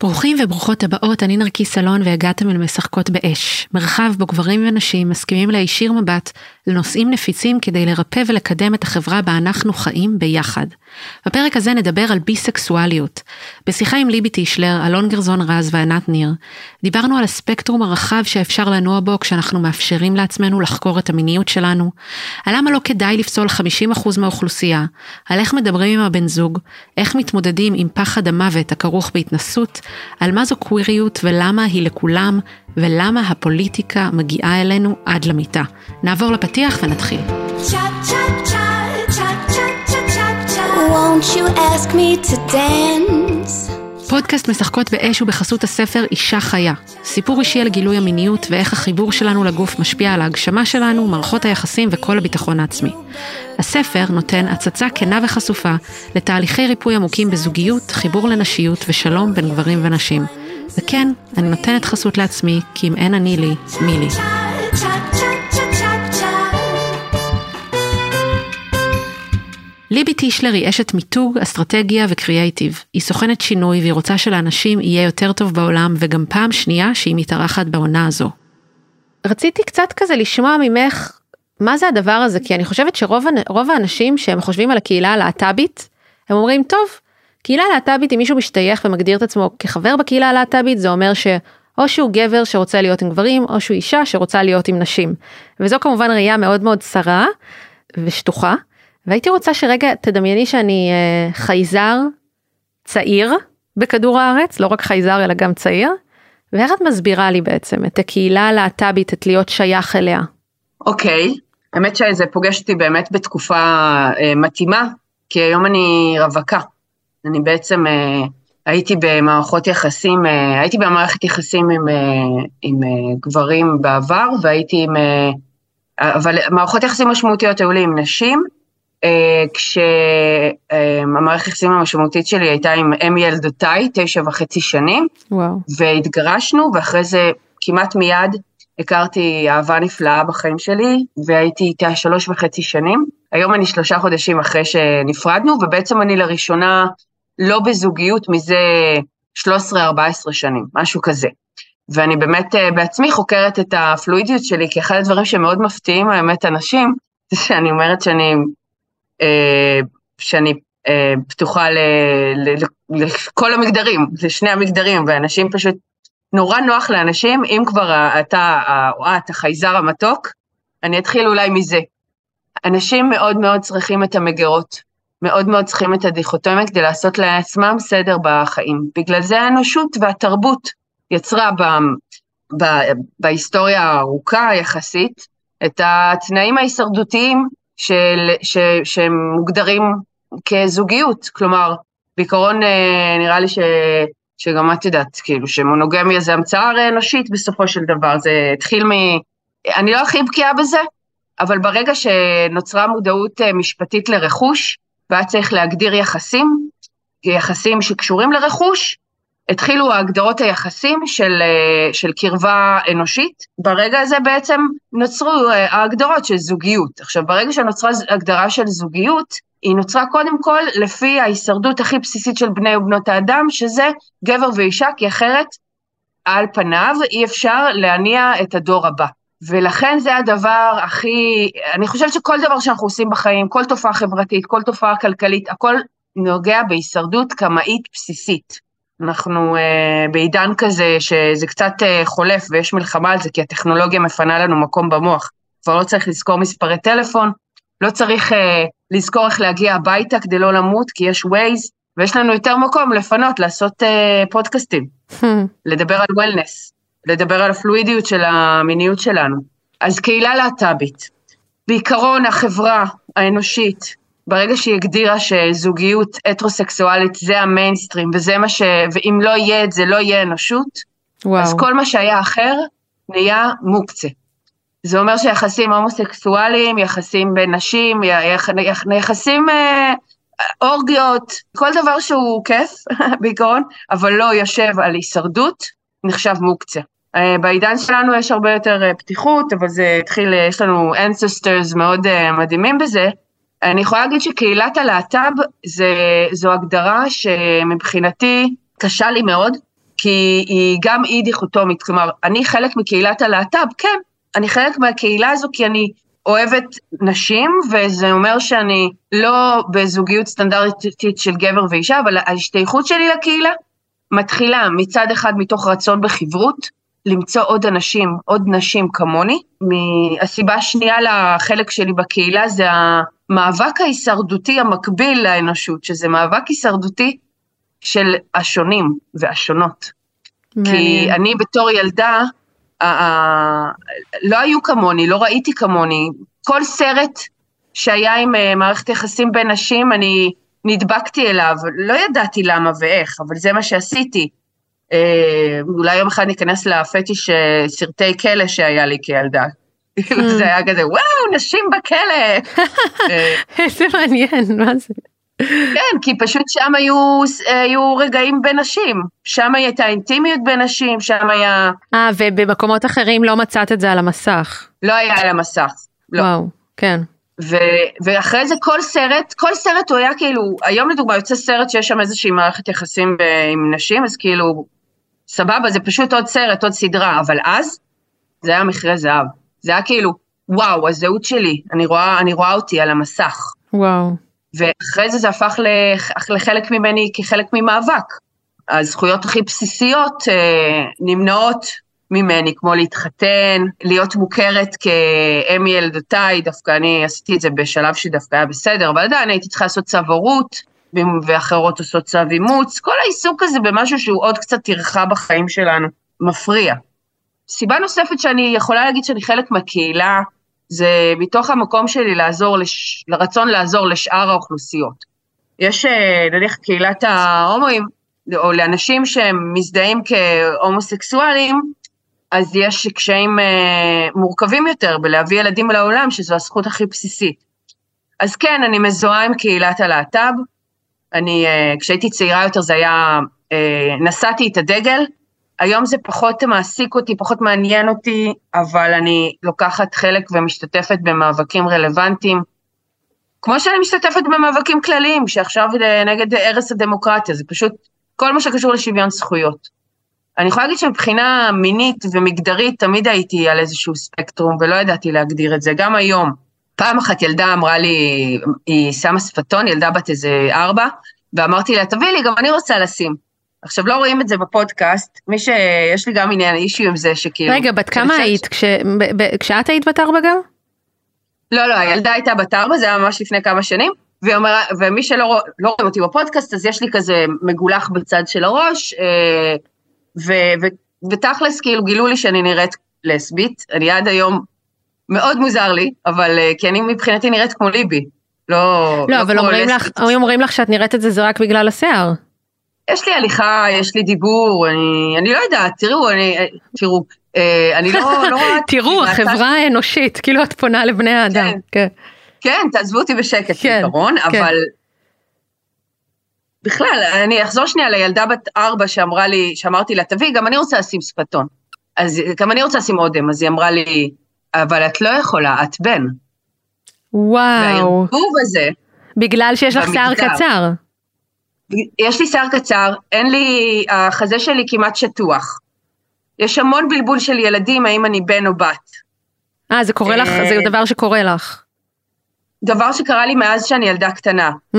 ברוכים וברוכות הבאות, אני נרקיס סלון והגעתם אל משחקות באש. מרחב בו גברים ונשים מסכימים להישיר מבט לנושאים נפיצים כדי לרפא ולקדם את החברה בה אנחנו חיים ביחד. בפרק הזה נדבר על ביסקסואליות. בשיחה עם ליבי טישלר, אלון גרזון רז וענת ניר, דיברנו על הספקטרום הרחב שאפשר לנוע בו כשאנחנו מאפשרים לעצמנו לחקור את המיניות שלנו, על למה לא כדאי לפסול 50% מהאוכלוסייה, על איך מדברים עם הבן זוג, איך מתמודדים עם פחד המוות הכרוך בהתנסות, על מה זו קוויריות ולמה היא לכולם, ולמה הפוליטיקה מגיעה אלינו עד למיטה. נעבור לפתיח ונתחיל. פודקאסט משחקות באש ובחסות הספר אישה חיה. סיפור אישי על גילוי המיניות ואיך החיבור שלנו לגוף משפיע על ההגשמה שלנו, מערכות היחסים וכל הביטחון העצמי. הספר נותן הצצה כנה וחשופה לתהליכי ריפוי עמוקים בזוגיות, חיבור לנשיות ושלום בין גברים ונשים. וכן, אני נותנת חסות לעצמי, כי אם אין אני לי, מי לי. ליבי טישלר היא אשת מיתוג, אסטרטגיה וקריאייטיב. היא סוכנת שינוי והיא רוצה שלאנשים יהיה יותר טוב בעולם, וגם פעם שנייה שהיא מתארחת בעונה הזו. רציתי קצת כזה לשמוע ממך מה זה הדבר הזה, כי אני חושבת שרוב האנשים שהם חושבים על הקהילה הלהט"בית, הם אומרים, טוב, קהילה להט"בית, אם מישהו משתייך ומגדיר את עצמו כחבר בקהילה הלהט"בית, זה אומר שאו שהוא גבר שרוצה להיות עם גברים, או שהוא אישה שרוצה להיות עם נשים. וזו כמובן ראייה מאוד מאוד צרה ושטוחה. והייתי רוצה שרגע תדמייני שאני אה, חייזר צעיר בכדור הארץ, לא רק חייזר אלא גם צעיר, ואיך את מסבירה לי בעצם את הקהילה הלהט"בית, את להיות שייך אליה? אוקיי, okay. האמת שזה פוגש אותי באמת בתקופה אה, מתאימה, כי היום אני רווקה. אני בעצם אה, הייתי במערכות יחסים, אה, הייתי במערכת יחסים עם, אה, עם גברים בעבר, והייתי עם, אבל מערכות יחסים משמעותיות היו לי עם נשים, כשהמערכת היחסים המשמעותית שלי הייתה עם אם ילדותיי, תשע וחצי שנים, וואו. והתגרשנו, ואחרי זה כמעט מיד הכרתי אהבה נפלאה בחיים שלי, והייתי איתה שלוש וחצי שנים. היום אני שלושה חודשים אחרי שנפרדנו, ובעצם אני לראשונה לא בזוגיות מזה 13-14 שנים, משהו כזה. ואני באמת אה, בעצמי חוקרת את הפלואידיות שלי, כי אחד הדברים שמאוד מפתיעים האמת אנשים, זה שאני אומרת שאני אה, שאני אה, פתוחה ל, ל, ל, לכל המגדרים, לשני המגדרים, ואנשים פשוט, נורא נוח לאנשים, אם כבר אתה או את החייזר המתוק, אני אתחיל אולי מזה. אנשים מאוד מאוד צריכים את המגירות, מאוד מאוד צריכים את הדיכוטומיה כדי לעשות לעצמם סדר בחיים. בגלל זה האנושות והתרבות יצרה ב, ב, בהיסטוריה הארוכה יחסית את התנאים ההישרדותיים של, ש, שהם מוגדרים כזוגיות, כלומר, בעיקרון אה, נראה לי ש, שגם את יודעת, כאילו, שמונוגמיה זה המצאה אנושית בסופו של דבר, זה התחיל מ... אני לא הכי בקיאה בזה, אבל ברגע שנוצרה מודעות אה, משפטית לרכוש, והיה צריך להגדיר יחסים, יחסים שקשורים לרכוש, התחילו הגדרות היחסים של, אה, של קרבה אנושית, ברגע הזה בעצם נוצרו אה, ההגדרות של זוגיות. עכשיו, ברגע שנוצרה הגדרה של זוגיות, היא נוצרה קודם כל לפי ההישרדות הכי בסיסית של בני ובנות האדם, שזה גבר ואישה, כי אחרת, על פניו, אי אפשר להניע את הדור הבא. ולכן זה הדבר הכי, אני חושבת שכל דבר שאנחנו עושים בחיים, כל תופעה חברתית, כל תופעה כלכלית, הכל נוגע בהישרדות קמאית בסיסית. אנחנו uh, בעידן כזה שזה קצת uh, חולף ויש מלחמה על זה, כי הטכנולוגיה מפנה לנו מקום במוח. כבר לא צריך לזכור מספרי טלפון, לא צריך uh, לזכור איך להגיע הביתה כדי לא למות, כי יש ווייז, ויש לנו יותר מקום לפנות, לעשות uh, פודקאסטים, לדבר על וולנס, לדבר על הפלואידיות של המיניות שלנו. אז קהילה להט"בית. בעיקרון החברה האנושית ברגע שהיא הגדירה שזוגיות הטרוסקסואלית זה המיינסטרים, וזה מה ש... ואם לא יהיה את זה, לא יהיה אנושות, וואו. אז כל מה שהיה אחר נהיה מוקצה. זה אומר שיחסים הומוסקסואליים, יחסים בין נשים, יח... יח... יחסים אה, אורגיות, כל דבר שהוא כיף בעיקרון, אבל לא יושב על הישרדות, נחשב מוקצה. Uh, בעידן שלנו יש הרבה יותר uh, פתיחות, אבל זה התחיל, uh, יש לנו ancestors מאוד מדהימים בזה, אני יכולה להגיד שקהילת הלהט"ב זו הגדרה שמבחינתי קשה לי מאוד, כי היא גם אי דיכוטומית, כלומר, אני חלק מקהילת הלהט"ב, כן, אני חלק מהקהילה הזו כי אני אוהבת נשים, וזה אומר שאני לא בזוגיות סטנדרטית של גבר ואישה, אבל ההשתייכות שלי לקהילה מתחילה מצד אחד מתוך רצון בחברות, למצוא עוד אנשים, עוד נשים כמוני. הסיבה השנייה לחלק שלי בקהילה זה המאבק ההישרדותי המקביל לאנושות, שזה מאבק הישרדותי של השונים והשונות. מעניין. כי אני בתור ילדה, לא היו כמוני, לא ראיתי כמוני. כל סרט שהיה עם אה, מערכת יחסים בין נשים, אני נדבקתי אליו, לא ידעתי למה ואיך, אבל זה מה שעשיתי. אה, אולי יום אחד ניכנס לפטיש אה, סרטי כלא שהיה לי כילדה. כאילו, זה היה כזה, וואו, נשים בכלא. איזה מעניין, מה זה? כן, כי פשוט שם היו, היו רגעים בין נשים, שם הייתה אינטימיות בין נשים, שם היה... אה, ובמקומות אחרים לא מצאת את זה על המסך. לא היה על המסך, לא. וואו, כן. ו, ואחרי זה כל סרט, כל סרט הוא היה כאילו, היום לדוגמה יוצא סרט שיש שם איזושהי מערכת יחסים ב, עם נשים, אז כאילו, סבבה, זה פשוט עוד סרט, עוד סדרה, אבל אז, זה היה מכרה זהב. זה היה כאילו, וואו, הזהות שלי, אני רואה, אני רואה אותי על המסך. וואו. ואחרי זה זה הפך לחלק ממני כחלק ממאבק. הזכויות הכי בסיסיות אה, נמנעות ממני, כמו להתחתן, להיות מוכרת כאם ילדותיי, דווקא אני עשיתי את זה בשלב שדווקא היה בסדר, אבל עדיין הייתי צריכה לעשות צו הורות, ואחרות עושות צו אימוץ, כל העיסוק הזה במשהו שהוא עוד קצת טרחה בחיים שלנו, מפריע. סיבה נוספת שאני יכולה להגיד שאני חלק מהקהילה, זה מתוך המקום שלי לעזור, לש... לרצון לעזור לשאר האוכלוסיות. יש אה, נניח קהילת ההומואים, או לאנשים שהם מזדהים כהומוסקסואלים, אז יש קשיים אה, מורכבים יותר בלהביא ילדים לעולם, שזו הזכות הכי בסיסית. אז כן, אני מזוהה עם קהילת הלהט"ב. אני, אה, כשהייתי צעירה יותר זה היה, נשאתי את הדגל, היום זה פחות מעסיק אותי, פחות מעניין אותי, אבל אני לוקחת חלק ומשתתפת במאבקים רלוונטיים, כמו שאני משתתפת במאבקים כלליים, שעכשיו נגד הרס הדמוקרטיה, זה פשוט כל מה שקשור לשוויון זכויות. אני יכולה להגיד שמבחינה מינית ומגדרית תמיד הייתי על איזשהו ספקטרום ולא ידעתי להגדיר את זה, גם היום. פעם אחת ילדה אמרה לי, היא שמה שפתון, ילדה בת איזה ארבע, ואמרתי לה, תביאי לי, גם אני רוצה לשים. עכשיו, לא רואים את זה בפודקאסט, מי שיש לי גם עניין אישי עם זה, שכאילו... רגע, בת כמה היית? כש... כשאת היית בת ארבע גם? לא, לא, הילדה הייתה בת ארבע, זה היה ממש לפני כמה שנים, אומר, ומי שלא לא רואים אותי בפודקאסט, אז יש לי כזה מגולח בצד של הראש, אה, ו, ו, ותכלס, כאילו, גילו לי שאני נראית לסבית, אני עד היום, מאוד מוזר לי, אבל אה, כי אני מבחינתי נראית כמו ליבי, לא... לא, לא אבל אומרים לך, אומרים לך שאת נראית את זה, זה רק בגלל השיער. יש לי הליכה, יש לי דיבור, אני, אני לא יודעת, תראו, אני, תראו, אה, אני לא, לא רואה... תראו, החברה האנושית, כאילו את פונה לבני האדם. כן, כן, כן תעזבו אותי בשקט כן, בעיקרון, כן. אבל בכלל, אני אחזור שנייה לילדה בת ארבע שאמרה לי, שאמרתי לה, תביאי, גם אני רוצה לשים שפתון. אז גם אני רוצה לשים אודם, אז היא אמרה לי, אבל את לא יכולה, את בן. וואו. והערבוב הזה, בגלל שיש לך שיער קצר. יש לי שיער קצר, אין לי, החזה שלי כמעט שטוח. יש המון בלבול של ילדים, האם אני בן או בת. אה, זה קורה לך, זה אה, דבר שקורה לך. דבר שקרה לי מאז שאני ילדה קטנה. Mm.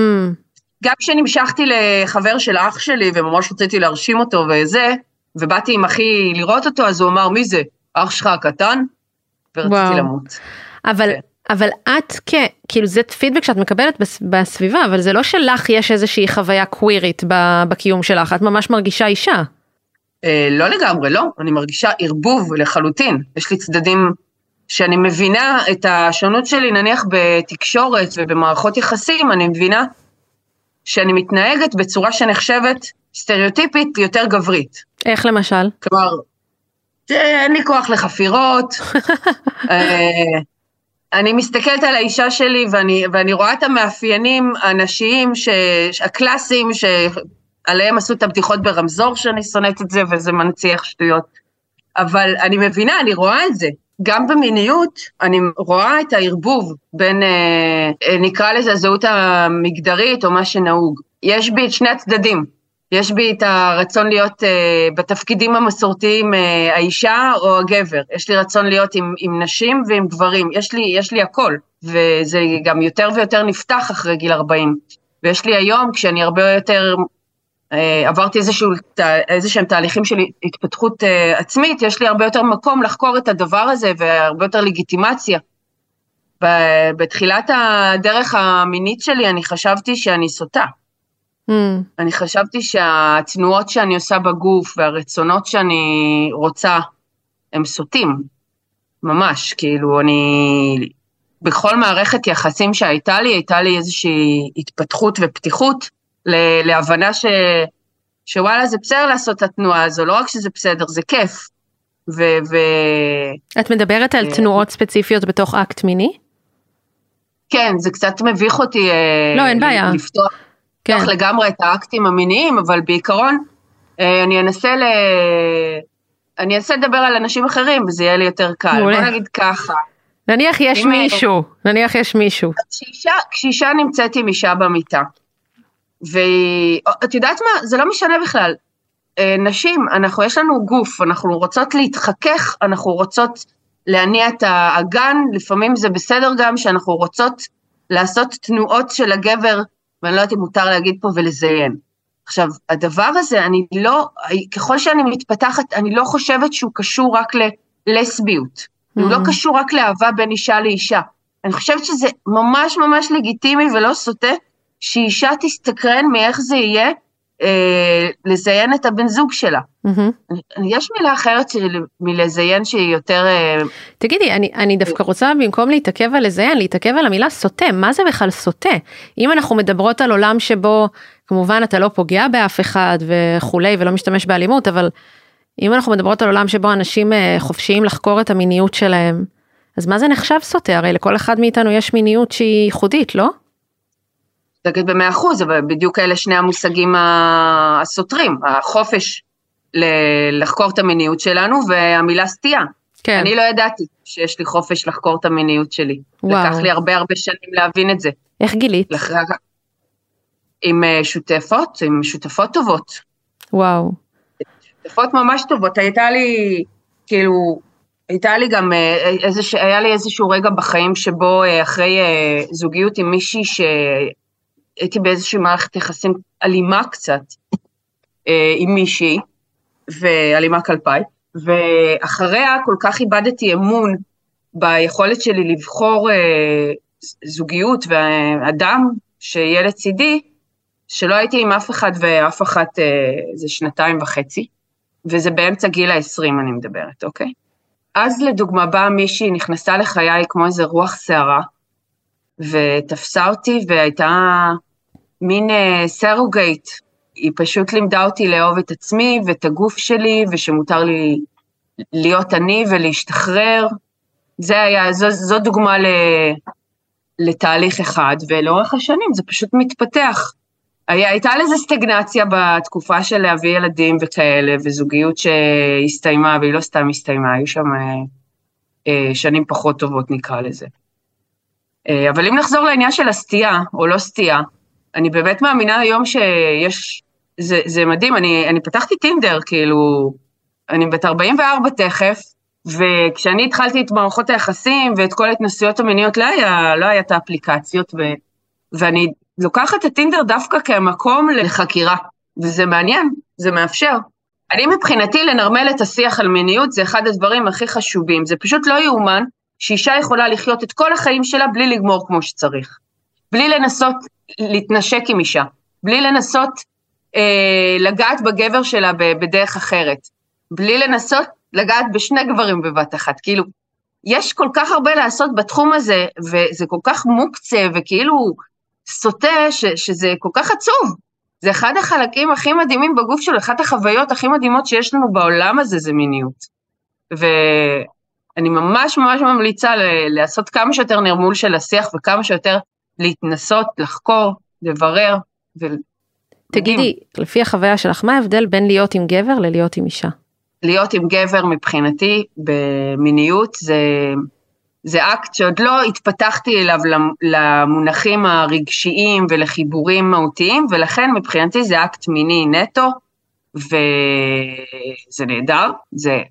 גם כשנמשכתי לחבר של אח שלי, וממש רציתי להרשים אותו וזה, ובאתי עם אחי לראות אותו, אז הוא אמר, מי זה? אח שלך הקטן? ורציתי וואו. למות. אבל כן. אבל את כ... כאילו זה פידבק שאת מקבלת בסביבה, אבל זה לא שלך יש איזושהי חוויה קווירית בקיום שלך, את ממש מרגישה אישה. אה, לא לגמרי, לא, אני מרגישה ערבוב לחלוטין. יש לי צדדים שאני מבינה את השונות שלי, נניח בתקשורת ובמערכות יחסים, אני מבינה שאני מתנהגת בצורה שנחשבת סטריאוטיפית יותר גברית. איך למשל? כלומר, אין לי כוח לחפירות, אה, אני מסתכלת על האישה שלי ואני, ואני רואה את המאפיינים הנשיים, ש, הקלאסיים, שעליהם עשו את הבדיחות ברמזור, שאני שונאת את זה, וזה מנציח שטויות. אבל אני מבינה, אני רואה את זה. גם במיניות, אני רואה את הערבוב בין, אה, נקרא לזה הזהות המגדרית, או מה שנהוג. יש בי את שני הצדדים. יש בי את הרצון להיות uh, בתפקידים המסורתיים האישה או הגבר, יש לי רצון להיות עם, עם נשים ועם גברים, יש לי, יש לי הכל, וזה גם יותר ויותר נפתח אחרי גיל 40. ויש לי היום, כשאני הרבה יותר, עברתי איזשהו, איזה שהם תהליכים של התפתחות uh, עצמית, יש לי הרבה יותר מקום לחקור את הדבר הזה והרבה יותר לגיטימציה. בתחילת הדרך המינית שלי אני חשבתי שאני סוטה. Mm. אני חשבתי שהתנועות שאני עושה בגוף והרצונות שאני רוצה הם סוטים, ממש, כאילו אני, בכל מערכת יחסים שהייתה לי, הייתה לי איזושהי התפתחות ופתיחות להבנה ש, שוואלה זה בסדר לעשות את התנועה הזו, לא רק שזה בסדר, זה כיף. ו... ו... את מדברת על תנועות ספציפיות בתוך אקט מיני? כן, זה קצת מביך אותי לא, אין בעיה. לפתוח. כן. לגמרי את האקטים המיניים, אבל בעיקרון אה, אני אנסה ל... אני אנסה לדבר על אנשים אחרים וזה יהיה לי יותר קל. בוא נגיד ככה. נניח יש. מישהו, נניח יש מישהו. כשאישה, כשאישה נמצאת עם אישה במיטה, ואת יודעת מה, זה לא משנה בכלל. אה, נשים, אנחנו, יש לנו גוף, אנחנו רוצות להתחכך, אנחנו רוצות להניע את האגן, לפעמים זה בסדר גם שאנחנו רוצות לעשות תנועות של הגבר ואני לא יודעת אם מותר להגיד פה ולזיין. עכשיו, הדבר הזה, אני לא, ככל שאני מתפתחת, אני לא חושבת שהוא קשור רק ללסביות. Mm-hmm. הוא לא mm. קשור רק לאהבה בין אישה לאישה. אני חושבת שזה ממש ממש לגיטימי ולא סוטה, שאישה תסתקרן מאיך זה יהיה אה, לזיין את הבן זוג שלה. Mm-hmm. יש מילה אחרת מלזיין שהיא יותר... אה, תגידי, אני, אני דווקא רוצה במקום להתעכב על לזיין, להתעכב על המילה סוטה, מה זה בכלל סוטה? אם אנחנו מדברות על עולם שבו כמובן אתה לא פוגע באף אחד וכולי ולא משתמש באלימות, אבל אם אנחנו מדברות על עולם שבו אנשים אה, חופשיים לחקור את המיניות שלהם, אז מה זה נחשב סוטה? הרי לכל אחד מאיתנו יש מיניות שהיא ייחודית, לא? תגיד במאה אחוז, אבל בדיוק אלה שני המושגים הסותרים, החופש לחקור את המיניות שלנו והמילה סטייה. כן. אני לא ידעתי שיש לי חופש לחקור את המיניות שלי. וואו. לקח לי הרבה הרבה שנים להבין את זה. איך גילית? לח... עם אה, שותפות, עם שותפות טובות. וואו. שותפות ממש טובות, הייתה לי, כאילו, הייתה לי גם, אה, איזה, היה לי איזשהו רגע בחיים שבו אה, אחרי זוגיות עם מישהי ש... הייתי באיזושהי מערכת יחסים אלימה קצת אה, עם מישהי, ואלימה כלפיי, ואחריה כל כך איבדתי אמון ביכולת שלי לבחור אה, זוגיות ואדם שיהיה לצידי, שלא הייתי עם אף אחד ואף אחת אה, שנתיים וחצי, וזה באמצע גיל ה-20 אני מדברת, אוקיי? אז לדוגמה באה מישהי, נכנסה לחיי כמו איזה רוח סערה, ותפסה אותי והייתה מין uh, סרוגייט. היא פשוט לימדה אותי לאהוב את עצמי ואת הגוף שלי, ושמותר לי להיות אני ולהשתחרר. זה היה, זו, זו דוגמה ל, לתהליך אחד, ולאורך השנים זה פשוט מתפתח. היה, הייתה לזה סטגנציה בתקופה של להביא ילדים וכאלה, וזוגיות שהסתיימה, והיא לא סתם הסתיימה, היו שם אה, אה, שנים פחות טובות נקרא לזה. אה, אבל אם נחזור לעניין של הסטייה, או לא סטייה, אני באמת מאמינה היום שיש, זה, זה מדהים, אני, אני פתחתי טינדר, כאילו, אני בת 44 תכף, וכשאני התחלתי את מערכות היחסים ואת כל ההתנסויות המיניות, לא היה, לא היה את האפליקציות, ו, ואני לוקחת את הטינדר דווקא כמקום לחקירה, וזה מעניין, זה מאפשר. אני מבחינתי לנרמל את השיח על מיניות זה אחד הדברים הכי חשובים, זה פשוט לא יאומן שאישה יכולה לחיות את כל החיים שלה בלי לגמור כמו שצריך. בלי לנסות להתנשק עם אישה, בלי לנסות אה, לגעת בגבר שלה בדרך אחרת, בלי לנסות לגעת בשני גברים בבת אחת, כאילו, יש כל כך הרבה לעשות בתחום הזה, וזה כל כך מוקצה וכאילו סוטה, ש, שזה כל כך עצוב. זה אחד החלקים הכי מדהימים בגוף שלו, אחת החוויות הכי מדהימות שיש לנו בעולם הזה זה מיניות. ואני ממש ממש ממליצה לעשות כמה שיותר נרמול של השיח וכמה שיותר להתנסות, לחקור, לברר. ו... תגידי, לפי החוויה שלך, מה ההבדל בין להיות עם גבר ללהיות עם אישה? להיות עם גבר מבחינתי במיניות זה זה אקט שעוד לא התפתחתי אליו למונחים הרגשיים ולחיבורים מהותיים, ולכן מבחינתי זה אקט מיני נטו, וזה נהדר, זה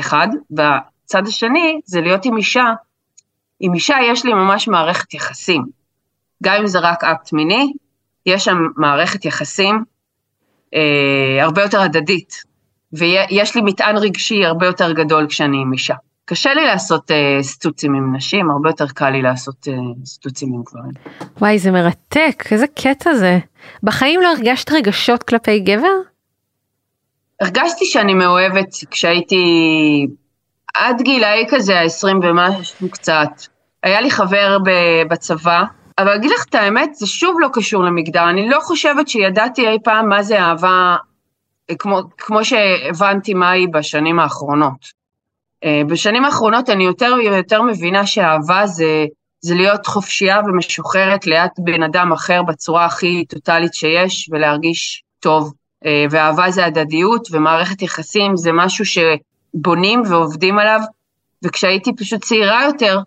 אחד. והצד השני זה להיות עם אישה. עם אישה יש לי ממש מערכת יחסים. גם אם זה רק אקט מיני, יש שם מערכת יחסים אה, הרבה יותר הדדית, ויש לי מטען רגשי הרבה יותר גדול כשאני עם אישה. קשה לי לעשות uh, סטוצים עם נשים, הרבה יותר קל לי לעשות uh, סטוצים עם גברים. וואי, זה מרתק, איזה קטע זה. בחיים לא הרגשת רגשות כלפי גבר? הרגשתי שאני מאוהבת כשהייתי עד גילאי כזה, ה-20 ומשהו קצת. היה לי חבר בצבא, אבל אגיד לך את האמת, זה שוב לא קשור למגדר. אני לא חושבת שידעתי אי פעם מה זה אהבה, כמו, כמו שהבנתי מה היא בשנים האחרונות. אה, בשנים האחרונות אני יותר ויותר מבינה שאהבה זה, זה להיות חופשייה ומשוחררת ליד בן אדם אחר בצורה הכי טוטאלית שיש, ולהרגיש טוב. אה, ואהבה זה הדדיות, ומערכת יחסים זה משהו שבונים ועובדים עליו. וכשהייתי פשוט צעירה יותר,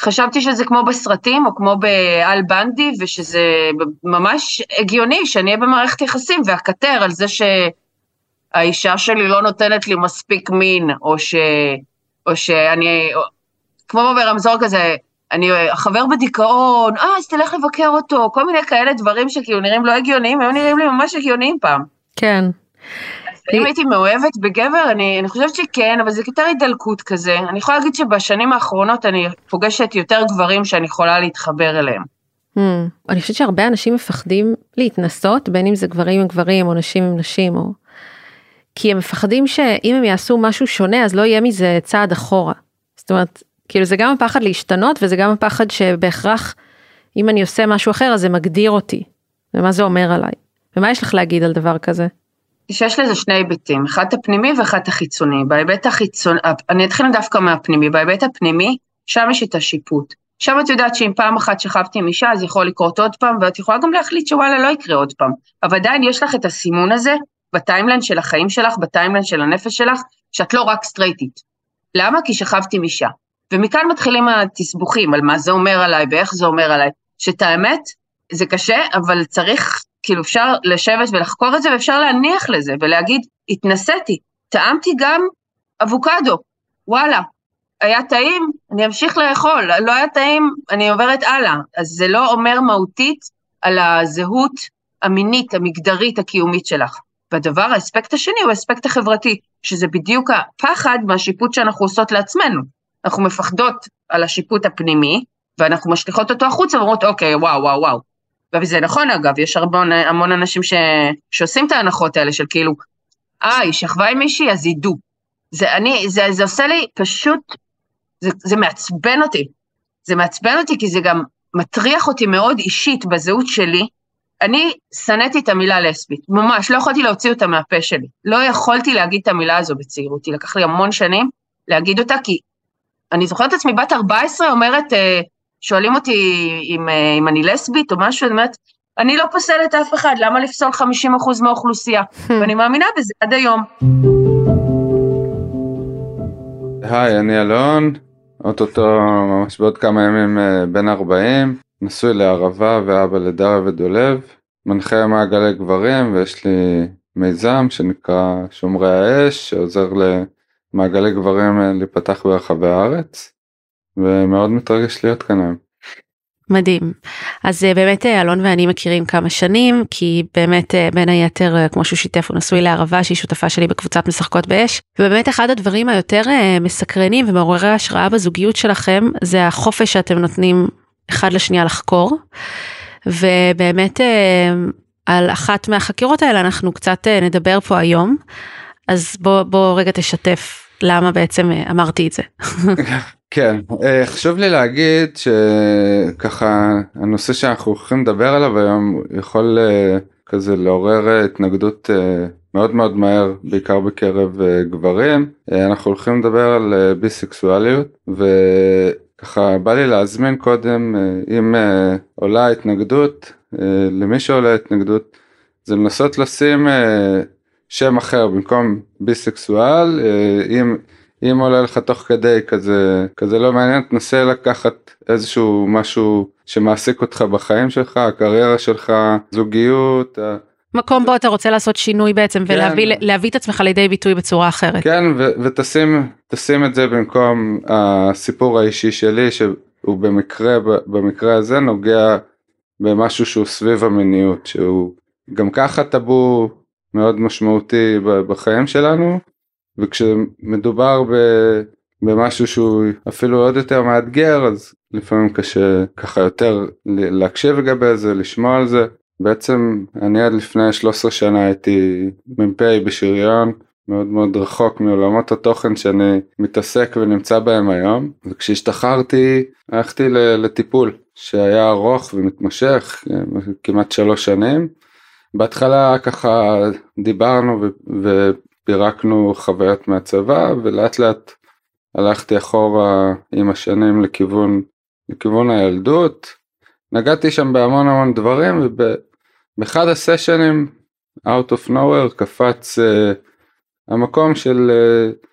חשבתי שזה כמו בסרטים, או כמו באל בנדי, ושזה ממש הגיוני שאני אהיה במערכת יחסים, ואקטר על זה ש... האישה שלי לא נותנת לי מספיק מין, או, ש, או שאני, או, כמו ברמזור כזה, אני חבר בדיכאון, אה, אז תלך לבקר אותו, כל מיני כאלה דברים שכאילו נראים לא הגיוניים, הם נראים לי ממש הגיוניים פעם. כן. אם הייתי מאוהבת בגבר, אני, אני חושבת שכן, אבל זה יותר הידלקות כזה. אני יכולה להגיד שבשנים האחרונות אני פוגשת יותר גברים שאני יכולה להתחבר אליהם. Hmm. אני חושבת שהרבה אנשים מפחדים להתנסות, בין אם זה גברים עם גברים או נשים עם נשים, או כי הם מפחדים שאם הם יעשו משהו שונה אז לא יהיה מזה צעד אחורה. זאת אומרת, כאילו זה גם הפחד להשתנות וזה גם הפחד שבהכרח אם אני עושה משהו אחר אז זה מגדיר אותי. ומה זה אומר עליי. ומה יש לך להגיד על דבר כזה? שיש לזה שני היבטים, אחד הפנימי ואחד החיצוני. בהיבט החיצוני, אני אתחיל דווקא מהפנימי, בהיבט הפנימי, שם יש את השיפוט. שם את יודעת שאם פעם אחת שכבתי עם אישה אז יכול לקרות עוד פעם, ואת יכולה גם להחליט שוואלה לא יקרה עוד פעם. אבל עדיין יש לך את הסימון הזה ב timeline של החיים שלך, ב timeline של הנפש שלך, שאת לא רק סטרייטית. למה? כי שכבתי עם אישה. ומכאן מתחילים התסבוכים על מה זה אומר עליי ואיך זה אומר עליי, שאת האמת, זה קשה, אבל צריך, כאילו אפשר לשבת ולחקור את זה ואפשר להניח לזה ולהגיד, התנסיתי, טעמתי גם אבוקדו, וואלה, היה טעים, אני אמשיך לאכול, לא היה טעים, אני עוברת הלאה. אז זה לא אומר מהותית על הזהות המינית, המגדרית, הקיומית שלך. והדבר, האספקט השני הוא האספקט החברתי, שזה בדיוק הפחד מהשיפוט שאנחנו עושות לעצמנו. אנחנו מפחדות על השיפוט הפנימי, ואנחנו משליכות אותו החוצה ואומרות, אוקיי, וואו, וואו, וואו. וזה נכון אגב, יש המון, המון אנשים ש, שעושים את ההנחות האלה של כאילו, אה, היא שכבה עם מישהי, אז ידעו. זה, אני, זה, זה עושה לי פשוט, זה, זה מעצבן אותי. זה מעצבן אותי כי זה גם מטריח אותי מאוד אישית בזהות שלי, אני שנאתי את המילה לסבית, ממש, לא יכולתי להוציא אותה מהפה שלי. לא יכולתי להגיד את המילה הזו בצעירותי, לקח לי המון שנים להגיד אותה, כי אני זוכרת את עצמי בת 14 אומרת, אה, שואלים אותי אם, אה, אם אני לסבית או משהו, אני אומרת, אני לא פוסלת אף אחד, למה לפסול 50% מהאוכלוסייה? ואני מאמינה בזה עד היום. היי, אני אלון, אוטוטו ממש בעוד כמה ימים אה, בן 40, נשוי לערבה ואבא לדריה ודולב, מנחה מעגלי גברים ויש לי מיזם שנקרא שומרי האש שעוזר למעגלי גברים אה, להיפתח ברחבי הארץ ומאוד מתרגש להיות כאן היום. מדהים. אז אה, באמת אה, אלון ואני מכירים כמה שנים כי באמת בין היתר כמו שהוא שיתף הוא נשוי לערבה שהיא שותפה שלי בקבוצת משחקות באש ובאמת אחד הדברים היותר מסקרנים ומעוררי השראה בזוגיות שלכם זה החופש שאתם נותנים אחד לשנייה לחקור. ובאמת על אחת מהחקירות האלה אנחנו קצת נדבר פה היום. אז בוא, בוא רגע תשתף למה בעצם אה, אמרתי את זה. כן, חשוב לי להגיד שככה הנושא שאנחנו הולכים לדבר עליו היום יכול כזה לעורר התנגדות מאוד מאוד מהר בעיקר בקרב גברים אנחנו הולכים לדבר על ביסקסואליות ככה בא לי להזמין קודם אה, אם אה, עולה התנגדות אה, למי שעולה התנגדות זה לנסות לשים שם אחר במקום ביסקסואל אם אם עולה לך תוך כדי כזה כזה לא מעניין תנסה לקחת איזשהו משהו שמעסיק אותך בחיים שלך הקריירה שלך זוגיות. מקום בו אתה רוצה לעשות שינוי בעצם כן. ולהביא להביא את עצמך לידי ביטוי בצורה אחרת. כן ו- ותשים תשים את זה במקום הסיפור האישי שלי שהוא במקרה במקרה הזה נוגע במשהו שהוא סביב המיניות שהוא גם ככה טאבו מאוד משמעותי בחיים שלנו וכשמדובר במשהו שהוא אפילו עוד יותר מאתגר אז לפעמים קשה ככה יותר להקשיב לגבי זה לשמוע על זה בעצם אני עד לפני 13 שנה הייתי מ"פ בשריון מאוד מאוד רחוק מעולמות התוכן שאני מתעסק ונמצא בהם היום וכשהשתחררתי הלכתי לטיפול שהיה ארוך ומתמשך כמעט שלוש שנים. בהתחלה ככה דיברנו ופירקנו חוויות מהצבא ולאט לאט הלכתי אחורה עם השנים לכיוון לכיוון הילדות. נגעתי שם בהמון המון דברים ובאחד הסשנים out of nowhere קפץ uh, המקום של, uh,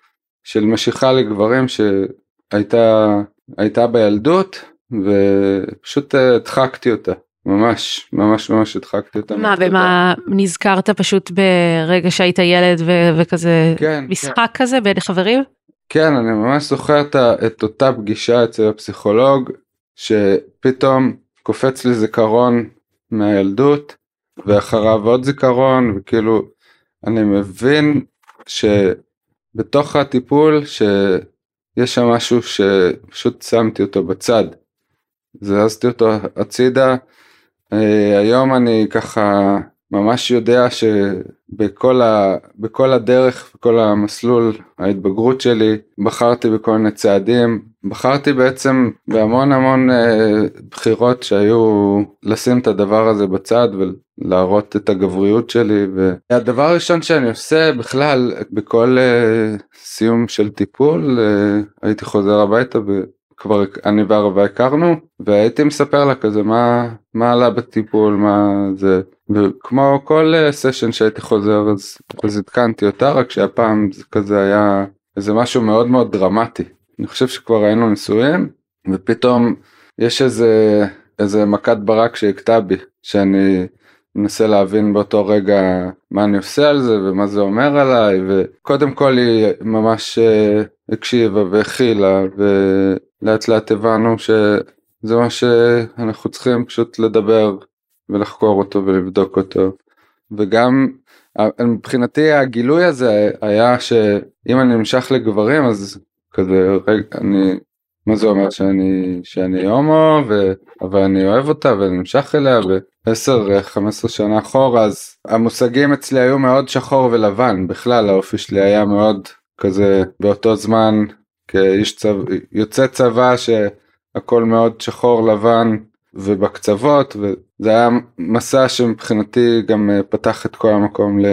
של משיכה לגברים שהייתה הייתה בילדות ופשוט uh, אותה ממש ממש ממש הדחקתי אותה. מה ומה נזכרת פשוט ברגע שהיית ילד ו- וכזה כן, משחק כן. כזה בין חברים? כן אני ממש זוכר את אותה פגישה אצל הפסיכולוג שפתאום קופץ לי זיכרון מהילדות ואחריו עוד זיכרון וכאילו אני מבין שבתוך הטיפול שיש שם משהו שפשוט שמתי אותו בצד. זזתי אותו הצידה. אה, היום אני ככה ממש יודע שבכל ה, בכל הדרך, בכל המסלול ההתבגרות שלי, בחרתי בכל מיני צעדים, בחרתי בעצם בהמון המון אה, בחירות שהיו לשים את הדבר הזה בצד ולהראות את הגבריות שלי והדבר הראשון שאני עושה בכלל בכל אה, סיום של טיפול הייתי חוזר הביתה כבר אני והרבה הכרנו והייתי מספר לה כזה מה מה עלה בטיפול מה זה? וכמו כל סשן אה, שהייתי חוזר אז, אז עדכנתי אותה רק שהפעם זה כזה היה איזה משהו מאוד מאוד דרמטי. אני חושב שכבר היינו נשואים ופתאום יש איזה איזה מכת ברק שהכתה בי שאני מנסה להבין באותו רגע מה אני עושה על זה ומה זה אומר עליי וקודם כל היא ממש אה, הקשיבה והכילה ולאט לאט הבנו שזה מה שאנחנו צריכים פשוט לדבר ולחקור אותו ולבדוק אותו. וגם מבחינתי הגילוי הזה היה שאם אני נמשך לגברים אז כזה רגע אני מה זה אומר שאני שאני הומו ו... אבל אני אוהב אותה ואני נמשך אליה ו-10-15 שנה אחורה אז המושגים אצלי היו מאוד שחור ולבן. בכלל האופי שלי היה מאוד כזה באותו זמן כאיש צבא יוצא צבא שהכל מאוד שחור לבן ובקצוות וזה היה מסע שמבחינתי גם אה, פתח את כל המקום ל...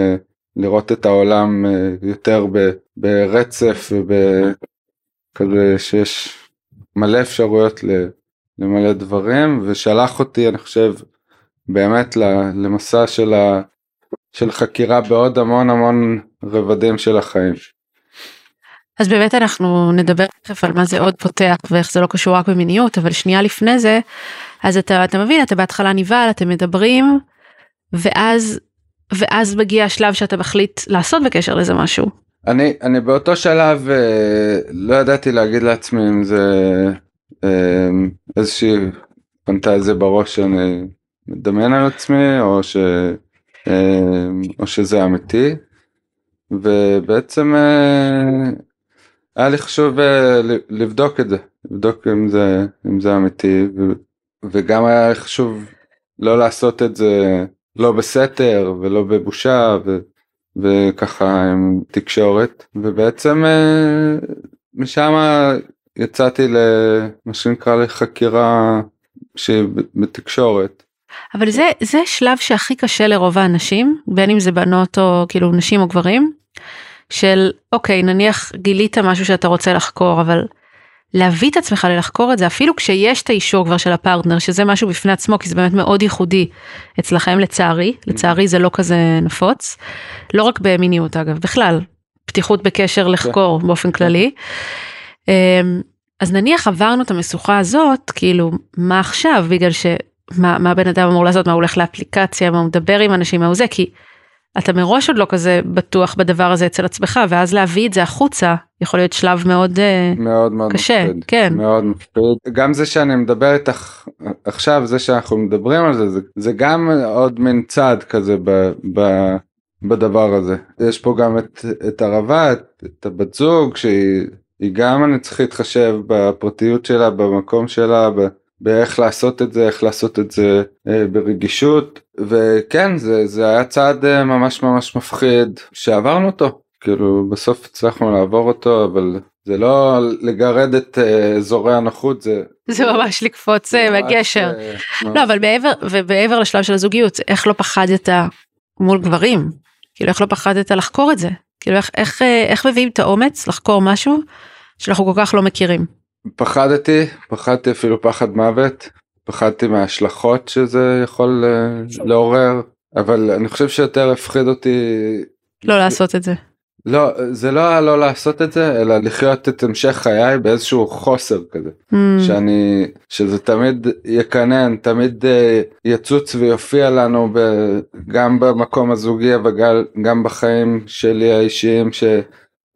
לראות את העולם אה, יותר ב... ברצף ובכזה שיש מלא אפשרויות למלא דברים ושלח אותי אני חושב באמת למסע של, ה, של חקירה בעוד המון המון רבדים של החיים. אז באמת אנחנו נדבר תכף על מה זה עוד פותח ואיך זה לא קשור רק במיניות אבל שנייה לפני זה אז אתה אתה מבין אתה בהתחלה נבהל אתם מדברים ואז ואז מגיע השלב שאתה מחליט לעשות בקשר לזה משהו. אני אני באותו שלב אה, לא ידעתי להגיד לעצמי אם זה אה, איזושהי פנטזיה בראש שאני מדמיין על עצמי או ש... אה, או שזה אמיתי ובעצם אה, היה לי חשוב אה, לבדוק את זה לבדוק אם זה אם זה אמיתי. וגם היה לי חשוב לא לעשות את זה לא בסתר ולא בבושה ו... וככה עם תקשורת ובעצם משם יצאתי למה שנקרא לחקירה שהיא בתקשורת. אבל זה זה שלב שהכי קשה לרוב האנשים בין אם זה בנות או כאילו נשים או גברים של אוקיי נניח גילית משהו שאתה רוצה לחקור אבל להביא את עצמך ללחקור את זה אפילו כשיש את האישור כבר של הפרטנר שזה משהו בפני עצמו כי זה באמת מאוד ייחודי אצלכם לצערי לצערי זה לא כזה נפוץ לא רק במיניות אגב בכלל פתיחות בקשר לחקור באופן כללי. אמ, אז נניח עברנו את המשוכה הזאת, כאילו, מה עכשיו? בגלל ש... מה, מה בן אדם אמור לעשות, מה הוא הולך לאפליקציה, מה הוא מדבר עם אנשים, מה הוא זה, כי אתה מראש עוד לא כזה בטוח בדבר הזה אצל עצמך, ואז להביא את זה החוצה יכול להיות שלב מאוד, אה, מאוד מאוד קשה, מפחיד. כן. מאוד מפחיד. גם זה שאני מדבר איתך עכשיו, זה שאנחנו מדברים על זה, זה, זה גם עוד מין צעד כזה ב, ב, בדבר הזה. יש פה גם את, את הרבה, את, את הבת זוג, שהיא היא גם אני צריך להתחשב בפרטיות שלה, במקום שלה, ב, באיך לעשות את זה, איך לעשות את זה אה, ברגישות, וכן, זה, זה היה צעד אה, ממש ממש מפחיד שעברנו אותו. כאילו בסוף הצלחנו לעבור אותו אבל זה לא לגרד את אה, אזורי הנוחות זה זה ממש לקפוץ אה, ממש, בגשר. אה, לא, אבל מעבר, ומעבר לשלב של הזוגיות, איך לא פחדת מול גברים? כאילו, איך לא פחדת לחקור את זה? כאילו, איך, איך, אה, איך מביאים את האומץ לחקור משהו שאנחנו כל כך לא מכירים? פחדתי פחדתי אפילו פחד מוות פחדתי מההשלכות שזה יכול אה, לעורר אבל אני חושב שיותר הפחיד אותי לא לעשות את זה. לא זה לא היה לא לעשות את זה אלא לחיות את המשך חיי באיזשהו חוסר כזה. Mm, שאני שזה תמיד יקנן תמיד אה, יצוץ ויופיע לנו ב, גם במקום הזוגי אבל גם- בחיים שלי האישיים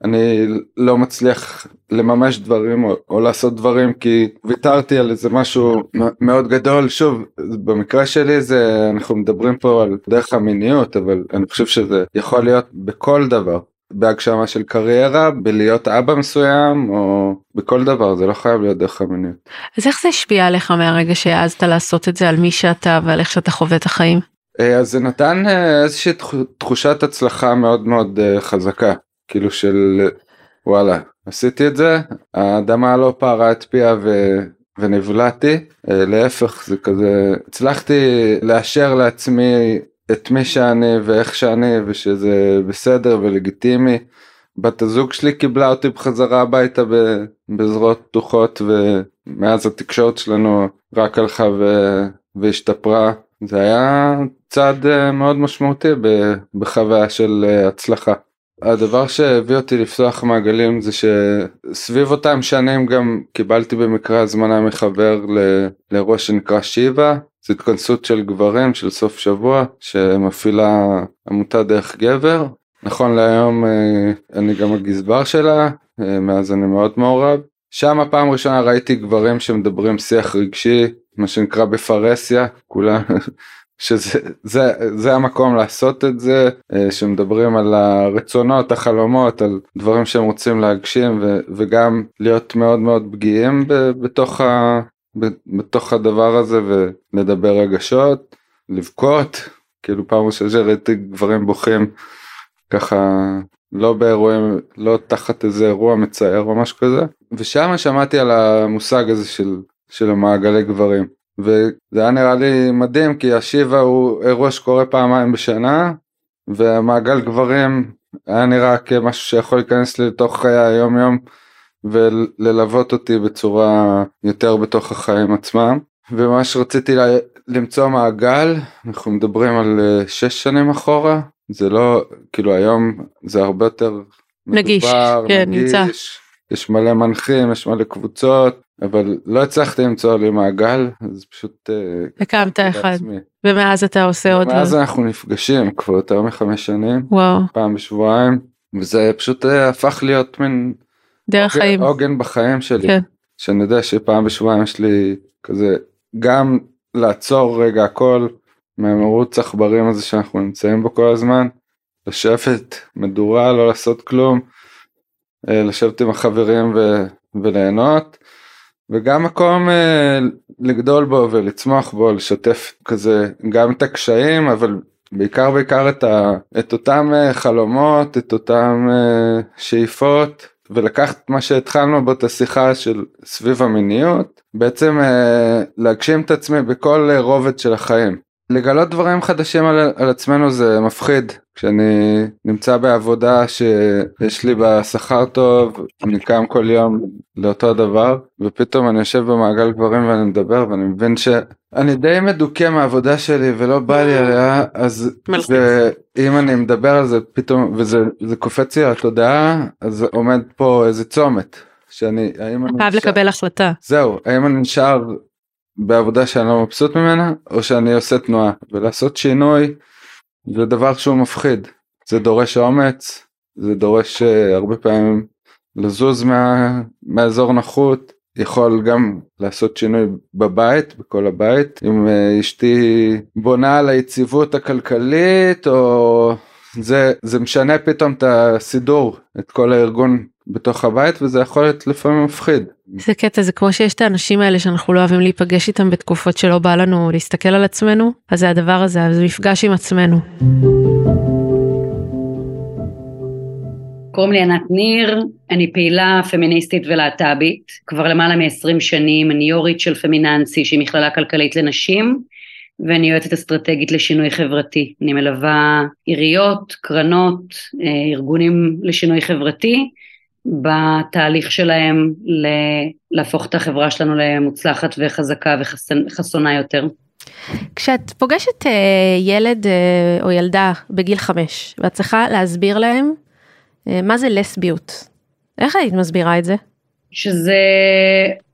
שאני לא מצליח לממש דברים או, או לעשות דברים כי ויתרתי על איזה משהו מאוד גדול שוב במקרה שלי זה אנחנו מדברים פה על דרך המיניות אבל אני חושב שזה יכול להיות בכל דבר. בהגשמה של קריירה, בלהיות אבא מסוים, או בכל דבר, זה לא חייב להיות דרך המיניות. אז איך זה השפיע עליך מהרגע שהעזת לעשות את זה על מי שאתה ועל איך שאתה חווה את החיים? אה, אז זה נתן אה, איזושהי תח- תחושת הצלחה מאוד מאוד אה, חזקה, כאילו של וואלה, עשיתי את זה, האדמה לא פערה את פיה ו... ונבלעתי, אה, להפך זה כזה, הצלחתי לאשר לעצמי את מי שאני ואיך שאני ושזה בסדר ולגיטימי. בת הזוג שלי קיבלה אותי בחזרה הביתה בזרועות פתוחות ומאז התקשורת שלנו רק הלכה ו... והשתפרה. זה היה צעד אה, מאוד משמעותי בחוויה של אה, הצלחה. הדבר שהביא אותי לפתוח מעגלים זה שסביב אותם שנים גם קיבלתי במקרה הזמנה מחבר לאירוע שנקרא שיבה. זו התכנסות של גברים של סוף שבוע שמפעילה עמותה דרך גבר. נכון להיום אה, אני גם הגזבר שלה, אה, מאז אני מאוד מעורב. שם הפעם ראשונה ראיתי גברים שמדברים שיח רגשי, מה שנקרא בפרהסיה, כולם, שזה זה, זה המקום לעשות את זה, אה, שמדברים על הרצונות, החלומות, על דברים שהם רוצים להגשים ו, וגם להיות מאוד מאוד פגיעים ב, בתוך, ה, ב, בתוך הדבר הזה ולדבר רגשות, לבכות, כאילו פעם ראשונה שראיתי גברים בוכים ככה לא באירועים לא תחת איזה אירוע מצער או משהו כזה. ושם שמעתי על המושג הזה של של המעגלי גברים וזה היה נראה לי מדהים כי השיבה הוא אירוע שקורה פעמיים בשנה והמעגל גברים היה נראה כמשהו שיכול להיכנס לי לתוך חיי היום יום וללוות אותי בצורה יותר בתוך החיים עצמם. וממש רציתי לה- למצוא מעגל אנחנו מדברים על אה, שש שנים אחורה. זה לא כאילו היום זה הרבה יותר נגיש, מדובר, כן, נמצא. יש מלא מנחים יש מלא קבוצות אבל לא הצלחתי למצוא לי מעגל אז פשוט אה, הקמת אחד, לעצמי. ומאז אתה עושה עוד... מאז אנחנו נפגשים כבר יותר מחמש שנים וואו, פעם בשבועיים וזה פשוט אה, הפך להיות מין דרך חיים. עוגן בחיים שלי כן. שאני יודע שפעם בשבועיים יש לי כזה גם לעצור רגע הכל מהמרוץ עכברים הזה שאנחנו נמצאים בו כל הזמן לשבת מדורה לא לעשות כלום אה, לשבת עם החברים ו, וליהנות וגם מקום אה, לגדול בו ולצמוח בו לשתף כזה גם את הקשיים אבל בעיקר בעיקר את, ה, את אותם אה, חלומות את אותם אה, שאיפות ולקחת מה שהתחלנו בו את השיחה של סביב המיניות בעצם אה, להגשים את עצמי בכל אה, רובד של החיים לגלות דברים חדשים על, על עצמנו זה מפחיד. כשאני נמצא בעבודה שיש לי בה שכר טוב, אני קם כל יום לאותו דבר, ופתאום אני יושב במעגל גברים ואני מדבר ואני מבין שאני די מדוכא מהעבודה שלי ולא בא לי עליה, אז זה, אם אני מדבר על זה פתאום וזה קופץ לי לתודעה, אז עומד פה איזה צומת. שאני, האם אני... חייב לקבל החלטה. זהו, האם אני נשאר בעבודה שאני לא מבסוט ממנה, או שאני עושה תנועה, ולעשות שינוי זה דבר שהוא מפחיד, זה דורש אומץ, זה דורש uh, הרבה פעמים לזוז מה, מהאזור נוחות, יכול גם לעשות שינוי בבית, בכל הבית, אם uh, אשתי בונה על היציבות הכלכלית, או זה, זה משנה פתאום את הסידור, את כל הארגון בתוך הבית וזה יכול להיות לפעמים מפחיד. זה קטע זה כמו שיש את האנשים האלה שאנחנו לא אוהבים להיפגש איתם בתקופות שלא בא לנו להסתכל על עצמנו אז זה הדבר הזה זה מפגש עם עצמנו. קוראים לי ענת ניר, אני פעילה פמיניסטית ולהט"בית, כבר למעלה מ-20 שנים, אני יורית של פמיננסי שהיא מכללה כלכלית לנשים, ואני יועצת אסטרטגית לשינוי חברתי. אני מלווה עיריות, קרנות, אה, ארגונים לשינוי חברתי, בתהליך שלהם להפוך את החברה שלנו למוצלחת וחזקה וחסונה יותר. כשאת פוגשת אה, ילד אה, או ילדה בגיל חמש ואת צריכה להסביר להם אה, מה זה לסביות, איך היית מסבירה את זה? שזה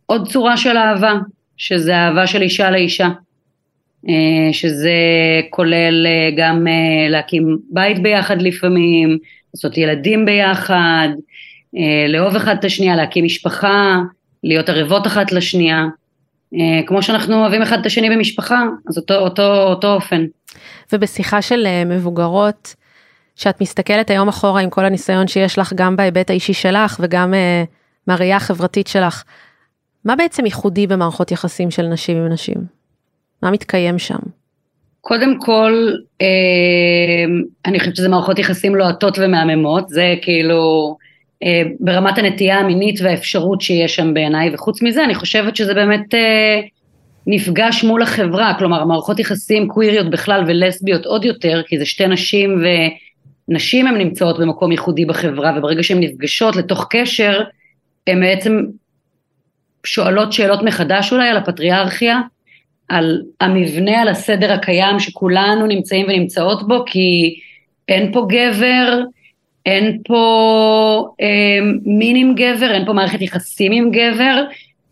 עוד צורה של אהבה, שזה אהבה של אישה לאישה, שזה כולל גם להקים בית ביחד לפעמים, לעשות ילדים ביחד, לאהוב אחד את השנייה, להקים משפחה, להיות ערבות אחת לשנייה. אה, כמו שאנחנו אוהבים אחד את השני במשפחה, אז אותו, אותו, אותו אופן. ובשיחה של אה, מבוגרות, שאת מסתכלת היום אחורה עם כל הניסיון שיש לך גם בהיבט האישי שלך וגם uh, מהראייה החברתית שלך, מה בעצם ייחודי במערכות יחסים של נשים עם נשים? מה מתקיים שם? קודם כל, אה, אני חושבת שזה מערכות יחסים לוהטות ומהממות, זה כאילו אה, ברמת הנטייה המינית והאפשרות שיש שם בעיניי, וחוץ מזה אני חושבת שזה באמת אה, נפגש מול החברה, כלומר מערכות יחסים קוויריות בכלל ולסביות עוד יותר, כי זה שתי נשים ונשים הן נמצאות במקום ייחודי בחברה, וברגע שהן נפגשות לתוך קשר, הן בעצם שואלות שאלות מחדש אולי על הפטריארכיה, על המבנה, על הסדר הקיים שכולנו נמצאים ונמצאות בו, כי אין פה גבר, אין פה אה, מין עם גבר, אין פה מערכת יחסים עם גבר,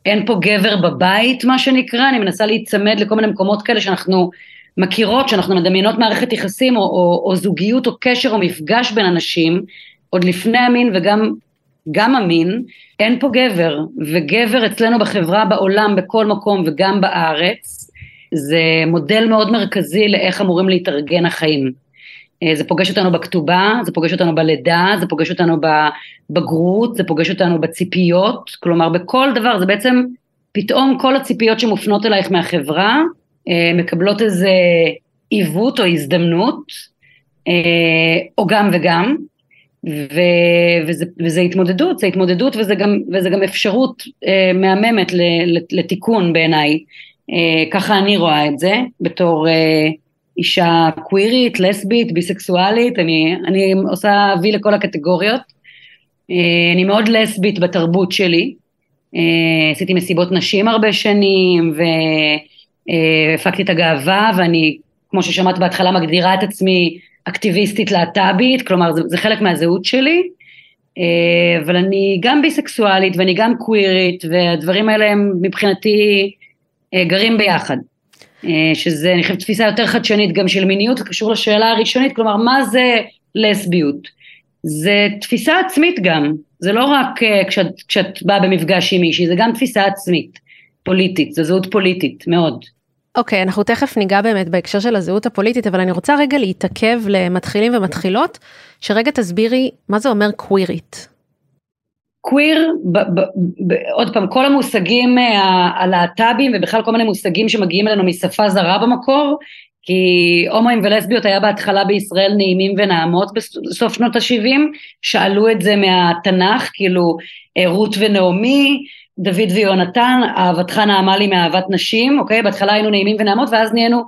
אין פה גבר בבית מה שנקרא, אני מנסה להיצמד לכל מיני מקומות כאלה שאנחנו מכירות, שאנחנו מדמיינות מערכת יחסים או, או, או זוגיות או קשר או מפגש בין אנשים, עוד לפני המין וגם גם המין, אין פה גבר, וגבר אצלנו בחברה, בעולם, בכל מקום וגם בארץ, זה מודל מאוד מרכזי לאיך אמורים להתארגן החיים. אה, זה פוגש אותנו בכתובה, זה פוגש אותנו בלידה, זה פוגש אותנו בבגרות, זה פוגש אותנו בציפיות, כלומר בכל דבר, זה בעצם פתאום כל הציפיות שמופנות אלייך מהחברה אה, מקבלות איזה עיוות או הזדמנות, אה, או גם וגם, ו, וזה, וזה התמודדות, זה התמודדות וזה גם, וזה גם אפשרות מהממת לתיקון בעיניי, ככה אני רואה את זה בתור אישה קווירית, לסבית, ביסקסואלית, אני, אני עושה וי לכל הקטגוריות. אה, אני מאוד לסבית בתרבות שלי, אה, עשיתי מסיבות נשים הרבה שנים והפקתי את הגאווה ואני, כמו ששמעת בהתחלה, מגדירה את עצמי אקטיביסטית להט"בית, כלומר זה, זה חלק מהזהות שלי, אה, אבל אני גם ביסקסואלית ואני גם קווירית והדברים האלה הם מבחינתי גרים ביחד. אה, שזה אני חושבת תפיסה יותר חדשנית גם של מיניות, זה קשור לשאלה הראשונית, כלומר מה זה לסביות? זה תפיסה עצמית גם, זה לא רק אה, כשאת, כשאת באה במפגש עם מישהי, זה גם תפיסה עצמית, פוליטית, זו זהות פוליטית, מאוד. אוקיי, okay, אנחנו תכף ניגע באמת בהקשר של הזהות הפוליטית, אבל אני רוצה רגע להתעכב למתחילים ומתחילות, שרגע תסבירי מה זה אומר קווירית. קוויר, עוד פעם, כל המושגים אה, הלהט"בים ובכלל כל מיני מושגים שמגיעים אלינו משפה זרה במקור, כי הומואים ולסביות היה בהתחלה בישראל נעימים ונעמות בסוף שנות ה-70, שאלו את זה מהתנ"ך, כאילו אה, רות ונעמי, דוד ויונתן, אהבתך נעמה לי מאהבת נשים, אוקיי? בהתחלה היינו נעימים ונעמות ואז נהיינו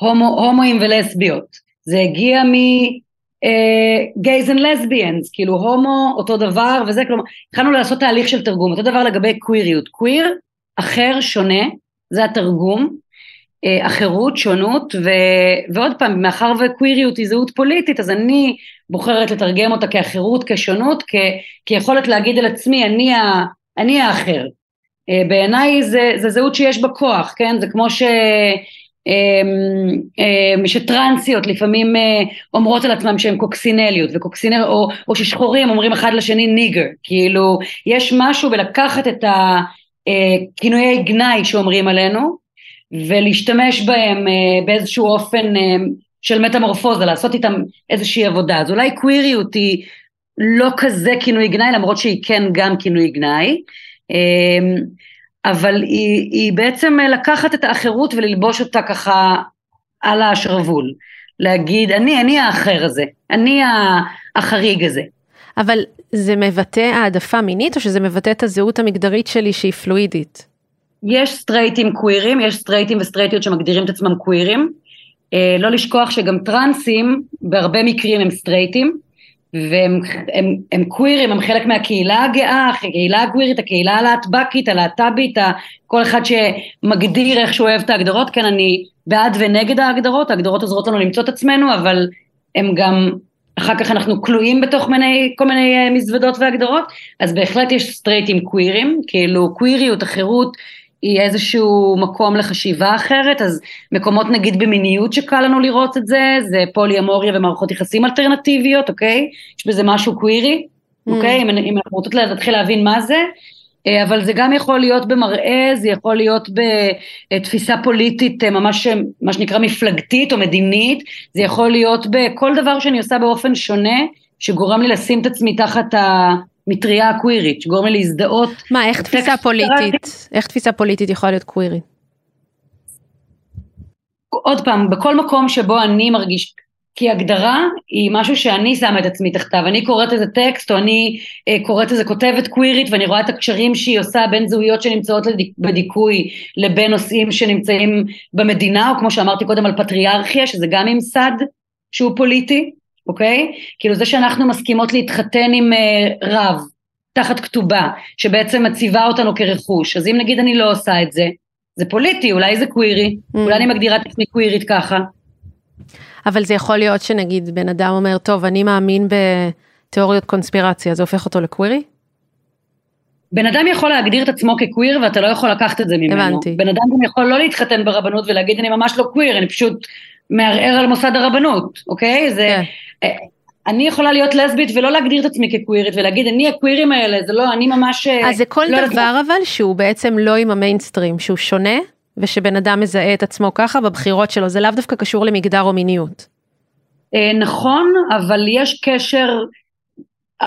הומו, הומואים ולסביות, זה הגיע. gays and lesbians, כאילו הומו אותו דבר וזה, כלומר התחלנו לעשות תהליך של תרגום, אותו דבר לגבי קוויריות, קוויר אחר, שונה, זה התרגום, אה, אחרות, שונות, ו, ועוד פעם, מאחר וקוויריות היא זהות פוליטית, אז אני בוחרת לתרגם אותה כאחרות, כשונות, כ, כיכולת להגיד על עצמי, אני, ה, אני האחר. אה, בעיניי זה, זה זהות שיש בה כוח, כן? זה כמו ש... שטרנסיות לפעמים אה, אומרות על עצמם שהן קוקסינליות וקוקסינל או, או ששחורים אומרים אחד לשני ניגר. כאילו יש משהו בלקחת את הכינויי אה, גנאי שאומרים עלינו ולהשתמש בהם אה, באיזשהו אופן של מטמורפוזה לעשות איתם איזושהי עבודה. אז אולי קוויריות היא לא כזה כינוי גנאי למרות שהיא כן גם כינוי גנאי. אמ, אבל היא, היא בעצם לקחת את האחרות וללבוש אותה ככה על השרוול. להגיד, אני, אני האחר הזה, אני החריג הזה. אבל זה מבטא העדפה מינית או שזה מבטא את הזהות המגדרית שלי שהיא פלואידית? יש סטרייטים קווירים, יש סטרייטים וסטרייטיות שמגדירים את עצמם קווירים. אה, לא לשכוח שגם טרנסים בהרבה מקרים הם סטרייטים. והם הם, הם קווירים, הם חלק מהקהילה הגאה, הקהילה הקווירית, הקהילה הלהטבקית, הלהט"בית, כל אחד שמגדיר איך שהוא אוהב את ההגדרות, כן אני בעד ונגד ההגדרות, ההגדרות עוזרות לנו למצוא את עצמנו, אבל הם גם, אחר כך אנחנו כלואים בתוך מיני, כל מיני אה, מזוודות והגדרות, אז בהחלט יש סטרייטים קווירים, כאילו קוויריות, החירות, היא איזשהו מקום לחשיבה אחרת, אז מקומות נגיד במיניות שקל לנו לראות את זה, זה פולי אמוריה ומערכות יחסים אלטרנטיביות, אוקיי? יש בזה משהו קווירי, mm. אוקיי? אם, אם אנחנו רוצות להתחיל להבין מה זה, אה, אבל זה גם יכול להיות במראה, זה יכול להיות בתפיסה פוליטית אה, ממש מה שנקרא מפלגתית או מדינית, זה יכול להיות בכל דבר שאני עושה באופן שונה, שגורם לי לשים את עצמי תחת ה... מטריה קווירית, שגורם לי להזדהות. מה, איך תפיסה פוליטית, איך תפיסה פוליטית יכולה להיות קווירית? עוד פעם, בכל מקום שבו אני מרגיש, כי הגדרה היא משהו שאני שמה את עצמי תחתיו, אני קוראת איזה טקסט או אני אה, קוראת איזה כותבת קווירית ואני רואה את הקשרים שהיא עושה בין זהויות שנמצאות לדיק, בדיכוי לבין נושאים שנמצאים במדינה, או כמו שאמרתי קודם על פטריארכיה, שזה גם ממסד שהוא פוליטי, אוקיי? כאילו זה שאנחנו מסכימות להתחתן עם uh, רב תחת כתובה, שבעצם מציבה אותנו כרכוש, אז אם נגיד אני לא עושה את זה, זה פוליטי, אולי זה קווירי, mm. אולי אני מגדירה את עצמי קווירית ככה. אבל זה יכול להיות שנגיד בן אדם אומר, טוב, אני מאמין בתיאוריות קונספירציה, זה הופך אותו לקווירי? בן אדם יכול להגדיר את עצמו כקוויר ואתה לא יכול לקחת את זה ממנו. הבנתי. בן אדם גם יכול לא להתחתן ברבנות ולהגיד אני ממש לא קוויר, אני פשוט מערער על מוסד הרבנות, אוקיי? זה... כן. אה, אני יכולה להיות לסבית ולא להגדיר את עצמי כקווירית ולהגיד אני הקווירים האלה, זה לא, אני ממש... אה, אז זה כל לא דבר אבל שהוא בעצם לא עם המיינסטרים, שהוא שונה, ושבן אדם מזהה את עצמו ככה בבחירות שלו, זה לאו דווקא קשור למגדר או מיניות. אה, נכון, אבל יש קשר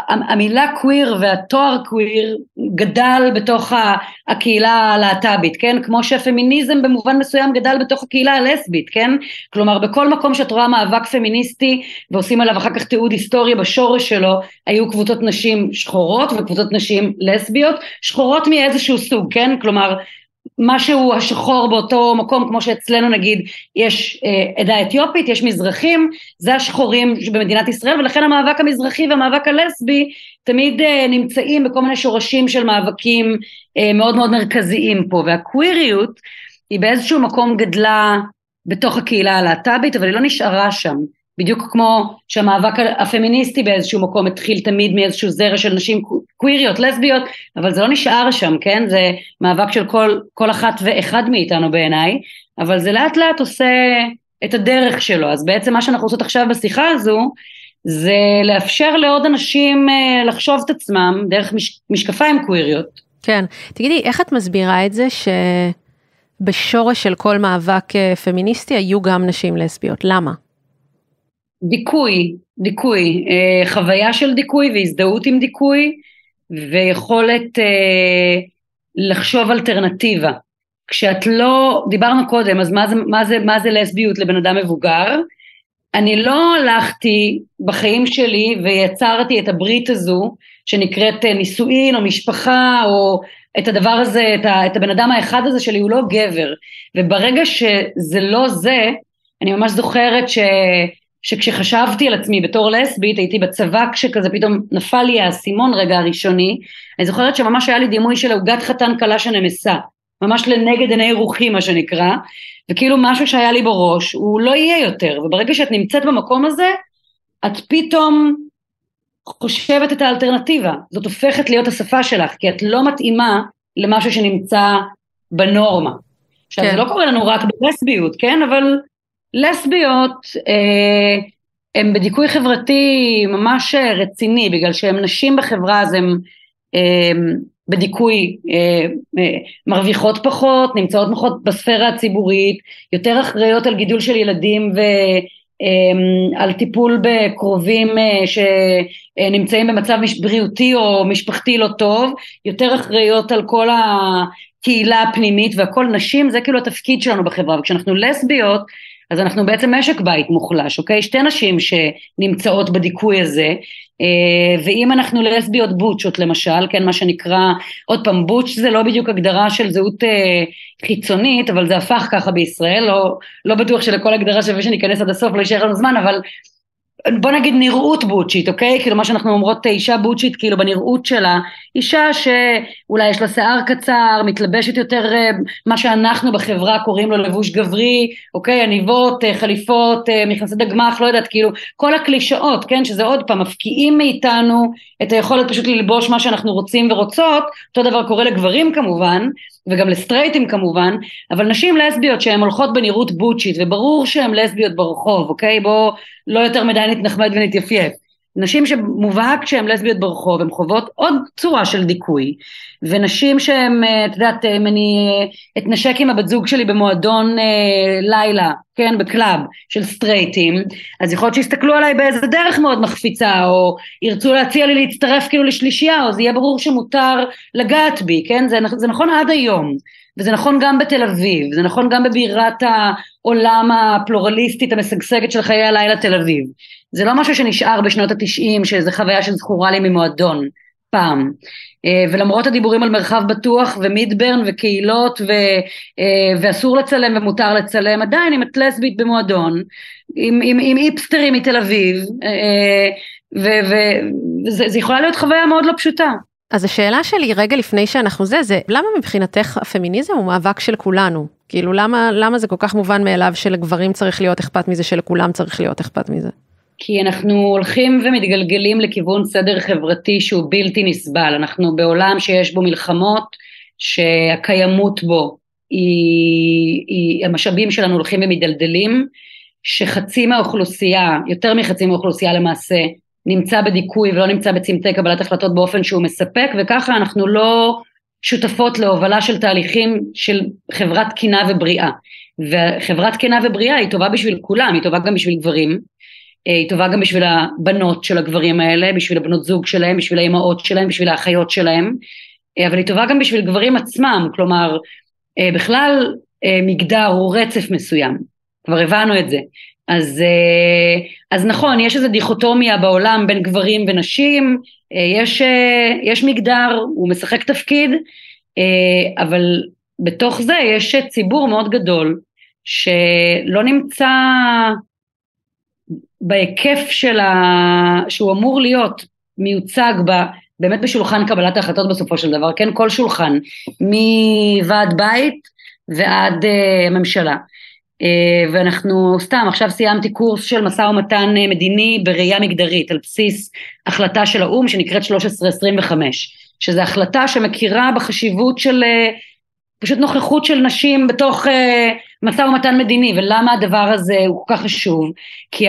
המילה קוויר והתואר קוויר גדל בתוך הקהילה הלהט"בית, כן? כמו שפמיניזם במובן מסוים גדל בתוך הקהילה הלסבית, כן? כלומר בכל מקום שאת רואה מאבק פמיניסטי ועושים עליו אחר כך תיעוד היסטורי בשורש שלו, היו קבוצות נשים שחורות וקבוצות נשים לסביות, שחורות מאיזשהו סוג, כן? כלומר משהו השחור באותו מקום, כמו שאצלנו נגיד יש אה, עדה אתיופית, יש מזרחים, זה השחורים במדינת ישראל, ולכן המאבק המזרחי והמאבק הלסבי תמיד אה, נמצאים בכל מיני שורשים של מאבקים אה, מאוד מאוד מרכזיים פה, והקוויריות היא באיזשהו מקום גדלה בתוך הקהילה הלהט"בית, אבל היא לא נשארה שם. בדיוק כמו שהמאבק הפמיניסטי באיזשהו מקום התחיל תמיד מאיזשהו זרע של נשים קוויריות, לסביות, אבל זה לא נשאר שם, כן? זה מאבק של כל, כל אחת ואחד מאיתנו בעיניי, אבל זה לאט לאט עושה את הדרך שלו. אז בעצם מה שאנחנו עושות עכשיו בשיחה הזו, זה לאפשר לעוד אנשים אה, לחשוב את עצמם דרך מש, משקפיים קוויריות. כן. תגידי, איך את מסבירה את זה שבשורש של כל מאבק אה, פמיניסטי היו גם נשים לסביות? למה? דיכוי, דיכוי, אה, חוויה של דיכוי והזדהות עם דיכוי ויכולת אה, לחשוב אלטרנטיבה. כשאת לא, דיברנו קודם, אז מה זה, מה זה, מה זה לסביות לבן אדם מבוגר? אני לא הלכתי בחיים שלי ויצרתי את הברית הזו שנקראת אה, נישואין או משפחה או את הדבר הזה, את, ה, את הבן אדם האחד הזה שלי, הוא לא גבר. וברגע שזה לא זה, אני ממש זוכרת ש... שכשחשבתי על עצמי בתור לסבית, הייתי בצבא כשכזה פתאום נפל לי האסימון רגע הראשוני, אני זוכרת שממש היה לי דימוי של עוגת חתן כלה שנמסה, ממש לנגד עיני רוחי מה שנקרא, וכאילו משהו שהיה לי בראש, הוא לא יהיה יותר, וברגע שאת נמצאת במקום הזה, את פתאום חושבת את האלטרנטיבה, זאת הופכת להיות השפה שלך, כי את לא מתאימה למשהו שנמצא בנורמה. עכשיו, כן. זה לא קורה לנו רק בלסביות, כן? אבל לסביות אה, הן בדיכוי חברתי ממש רציני, בגלל שהן נשים בחברה אז הן אה, בדיכוי אה, אה, מרוויחות פחות, נמצאות פחות בספירה הציבורית, יותר אחראיות על גידול של ילדים ו... אה, על טיפול בקרובים אה, שנמצאים במצב בריאותי או משפחתי לא טוב, יותר אחראיות על כל הקהילה הפנימית והכל. נשים זה כאילו התפקיד שלנו בחברה וכשאנחנו לסביות אז אנחנו בעצם משק בית מוחלש, אוקיי? שתי נשים שנמצאות בדיכוי הזה, אה, ואם אנחנו לסביות בוטשות למשל, כן, מה שנקרא, עוד פעם, בוטש זה לא בדיוק הגדרה של זהות אה, חיצונית, אבל זה הפך ככה בישראל, לא, לא בטוח שלכל הגדרה שווה שניכנס עד הסוף, לא יישאר לנו זמן, אבל בוא נגיד נראות בוצ'ית, אוקיי? כאילו מה שאנחנו אומרות אישה בוצ'ית, כאילו בנראות שלה, אישה שאולי יש לה שיער קצר, מתלבשת יותר אה, מה שאנחנו בחברה קוראים לו לבוש גברי, אוקיי? עניבות, אה, חליפות, אה, מכנסי דגמח, לא יודעת, כאילו כל הקלישאות, כן? שזה עוד פעם, מפקיעים מאיתנו את היכולת פשוט ללבוש מה שאנחנו רוצים ורוצות, אותו דבר קורה לגברים כמובן, וגם לסטרייטים כמובן, אבל נשים לסביות שהן הולכות בנראות בוצ'ית, וברור שהן לסביות ברחוב, אוקיי? בואו לא יותר מדי נתנחמד ונתייפייף. נשים שמובהק שהן לסביות ברחוב, הן חוות עוד צורה של דיכוי, ונשים שהן, אה, את יודעת, אם אני אתנשק עם הבת זוג שלי במועדון אה, לילה, כן, בקלאב של סטרייטים, אז יכול להיות שיסתכלו עליי באיזה דרך מאוד מחפיצה, או ירצו להציע לי להצטרף כאילו לשלישייה, או זה יהיה ברור שמותר לגעת בי, כן, זה, זה נכון עד היום. וזה נכון גם בתל אביב, זה נכון גם בבירת העולם הפלורליסטית המשגשגת של חיי הלילה תל אביב. זה לא משהו שנשאר בשנות התשעים, שזו חוויה שזכורה לי ממועדון פעם. אה, ולמרות הדיבורים על מרחב בטוח ומידברן וקהילות ו, אה, ואסור לצלם ומותר לצלם, עדיין אם את לסבית במועדון, עם, עם, עם איפסטרים מתל אביב, אה, וזה יכולה להיות חוויה מאוד לא פשוטה. אז השאלה שלי רגע לפני שאנחנו זה, זה למה מבחינתך הפמיניזם הוא מאבק של כולנו? כאילו למה, למה זה כל כך מובן מאליו שלגברים צריך להיות אכפת מזה, שלכולם צריך להיות אכפת מזה? כי אנחנו הולכים ומתגלגלים לכיוון סדר חברתי שהוא בלתי נסבל, אנחנו בעולם שיש בו מלחמות, שהקיימות בו היא, היא המשאבים שלנו הולכים ומדלדלים, שחצי מהאוכלוסייה, יותר מחצי מהאוכלוסייה למעשה, נמצא בדיכוי ולא נמצא בצמתי קבלת החלטות באופן שהוא מספק, וככה אנחנו לא שותפות להובלה של תהליכים של חברת תקינה ובריאה. וחברת תקינה ובריאה היא טובה בשביל כולם, היא טובה גם בשביל גברים, היא טובה גם בשביל הבנות של הגברים האלה, בשביל הבנות זוג שלהם, בשביל האימהות שלהם, בשביל האחיות שלהם, אה, אבל היא טובה גם בשביל גברים עצמם, כלומר, אה, בכלל מגדר הוא רצף מסוים, כבר הבנו את זה. אז, אז נכון, יש איזו דיכוטומיה בעולם בין גברים ונשים, יש, יש מגדר, הוא משחק תפקיד, אבל בתוך זה יש ציבור מאוד גדול שלא נמצא בהיקף של ה... שהוא אמור להיות מיוצג ב... באמת בשולחן קבלת ההחלטות בסופו של דבר, כן? כל שולחן, מוועד בית ועד uh, ממשלה. Uh, ואנחנו סתם, עכשיו סיימתי קורס של משא ומתן uh, מדיני בראייה מגדרית, על בסיס החלטה של האו"ם שנקראת 1325, שזו החלטה שמכירה בחשיבות של uh, פשוט נוכחות של נשים בתוך uh, משא ומתן מדיני, ולמה הדבר הזה הוא כל כך חשוב? כי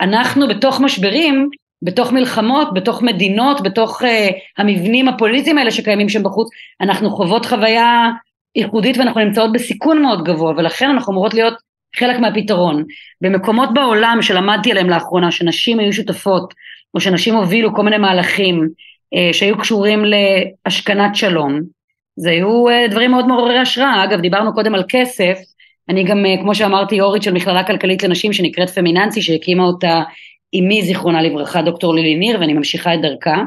אנחנו בתוך משברים, בתוך מלחמות, בתוך מדינות, בתוך uh, המבנים הפוליטיים האלה שקיימים שם בחוץ, אנחנו חוות חוויה ייחודית ואנחנו נמצאות בסיכון מאוד גבוה, ולכן אנחנו אמורות להיות חלק מהפתרון. במקומות בעולם שלמדתי עליהם לאחרונה, שנשים היו שותפות, או שנשים הובילו כל מיני מהלכים uh, שהיו קשורים להשכנת שלום, זה היו uh, דברים מאוד מעוררי השראה. אגב, דיברנו קודם על כסף, אני גם, אה, כמו שאמרתי, אורית של מכללה כלכלית לנשים שנקראת פמיננסי, שהקימה אותה אמי זיכרונה לברכה, דוקטור לילי ניר, ואני ממשיכה את דרכה.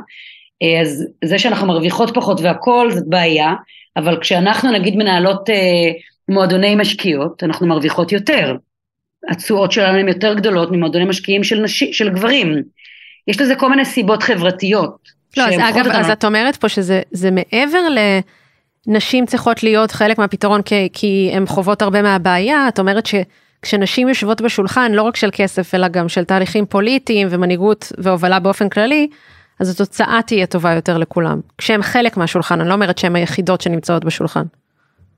אה, אז זה שאנחנו מרוויחות פחות והכול זאת בעיה, אבל כשאנחנו נגיד מנהלות אה, מועדוני משקיעות, אנחנו מרוויחות יותר. התשואות שלנו הן יותר גדולות ממועדוני משקיעים של, נשים, של גברים. יש לזה כל מיני סיבות חברתיות. לא, אז אגב, אז את אומרת פה שזה מעבר לנשים צריכות להיות חלק מהפתרון כי, כי הן חוות הרבה מהבעיה, את אומרת שכשנשים יושבות בשולחן, לא רק של כסף, אלא גם של תהליכים פוליטיים ומנהיגות והובלה באופן כללי, אז התוצאה תהיה טובה יותר לכולם. כשהם חלק מהשולחן, אני לא אומרת שהן היחידות שנמצאות בשולחן.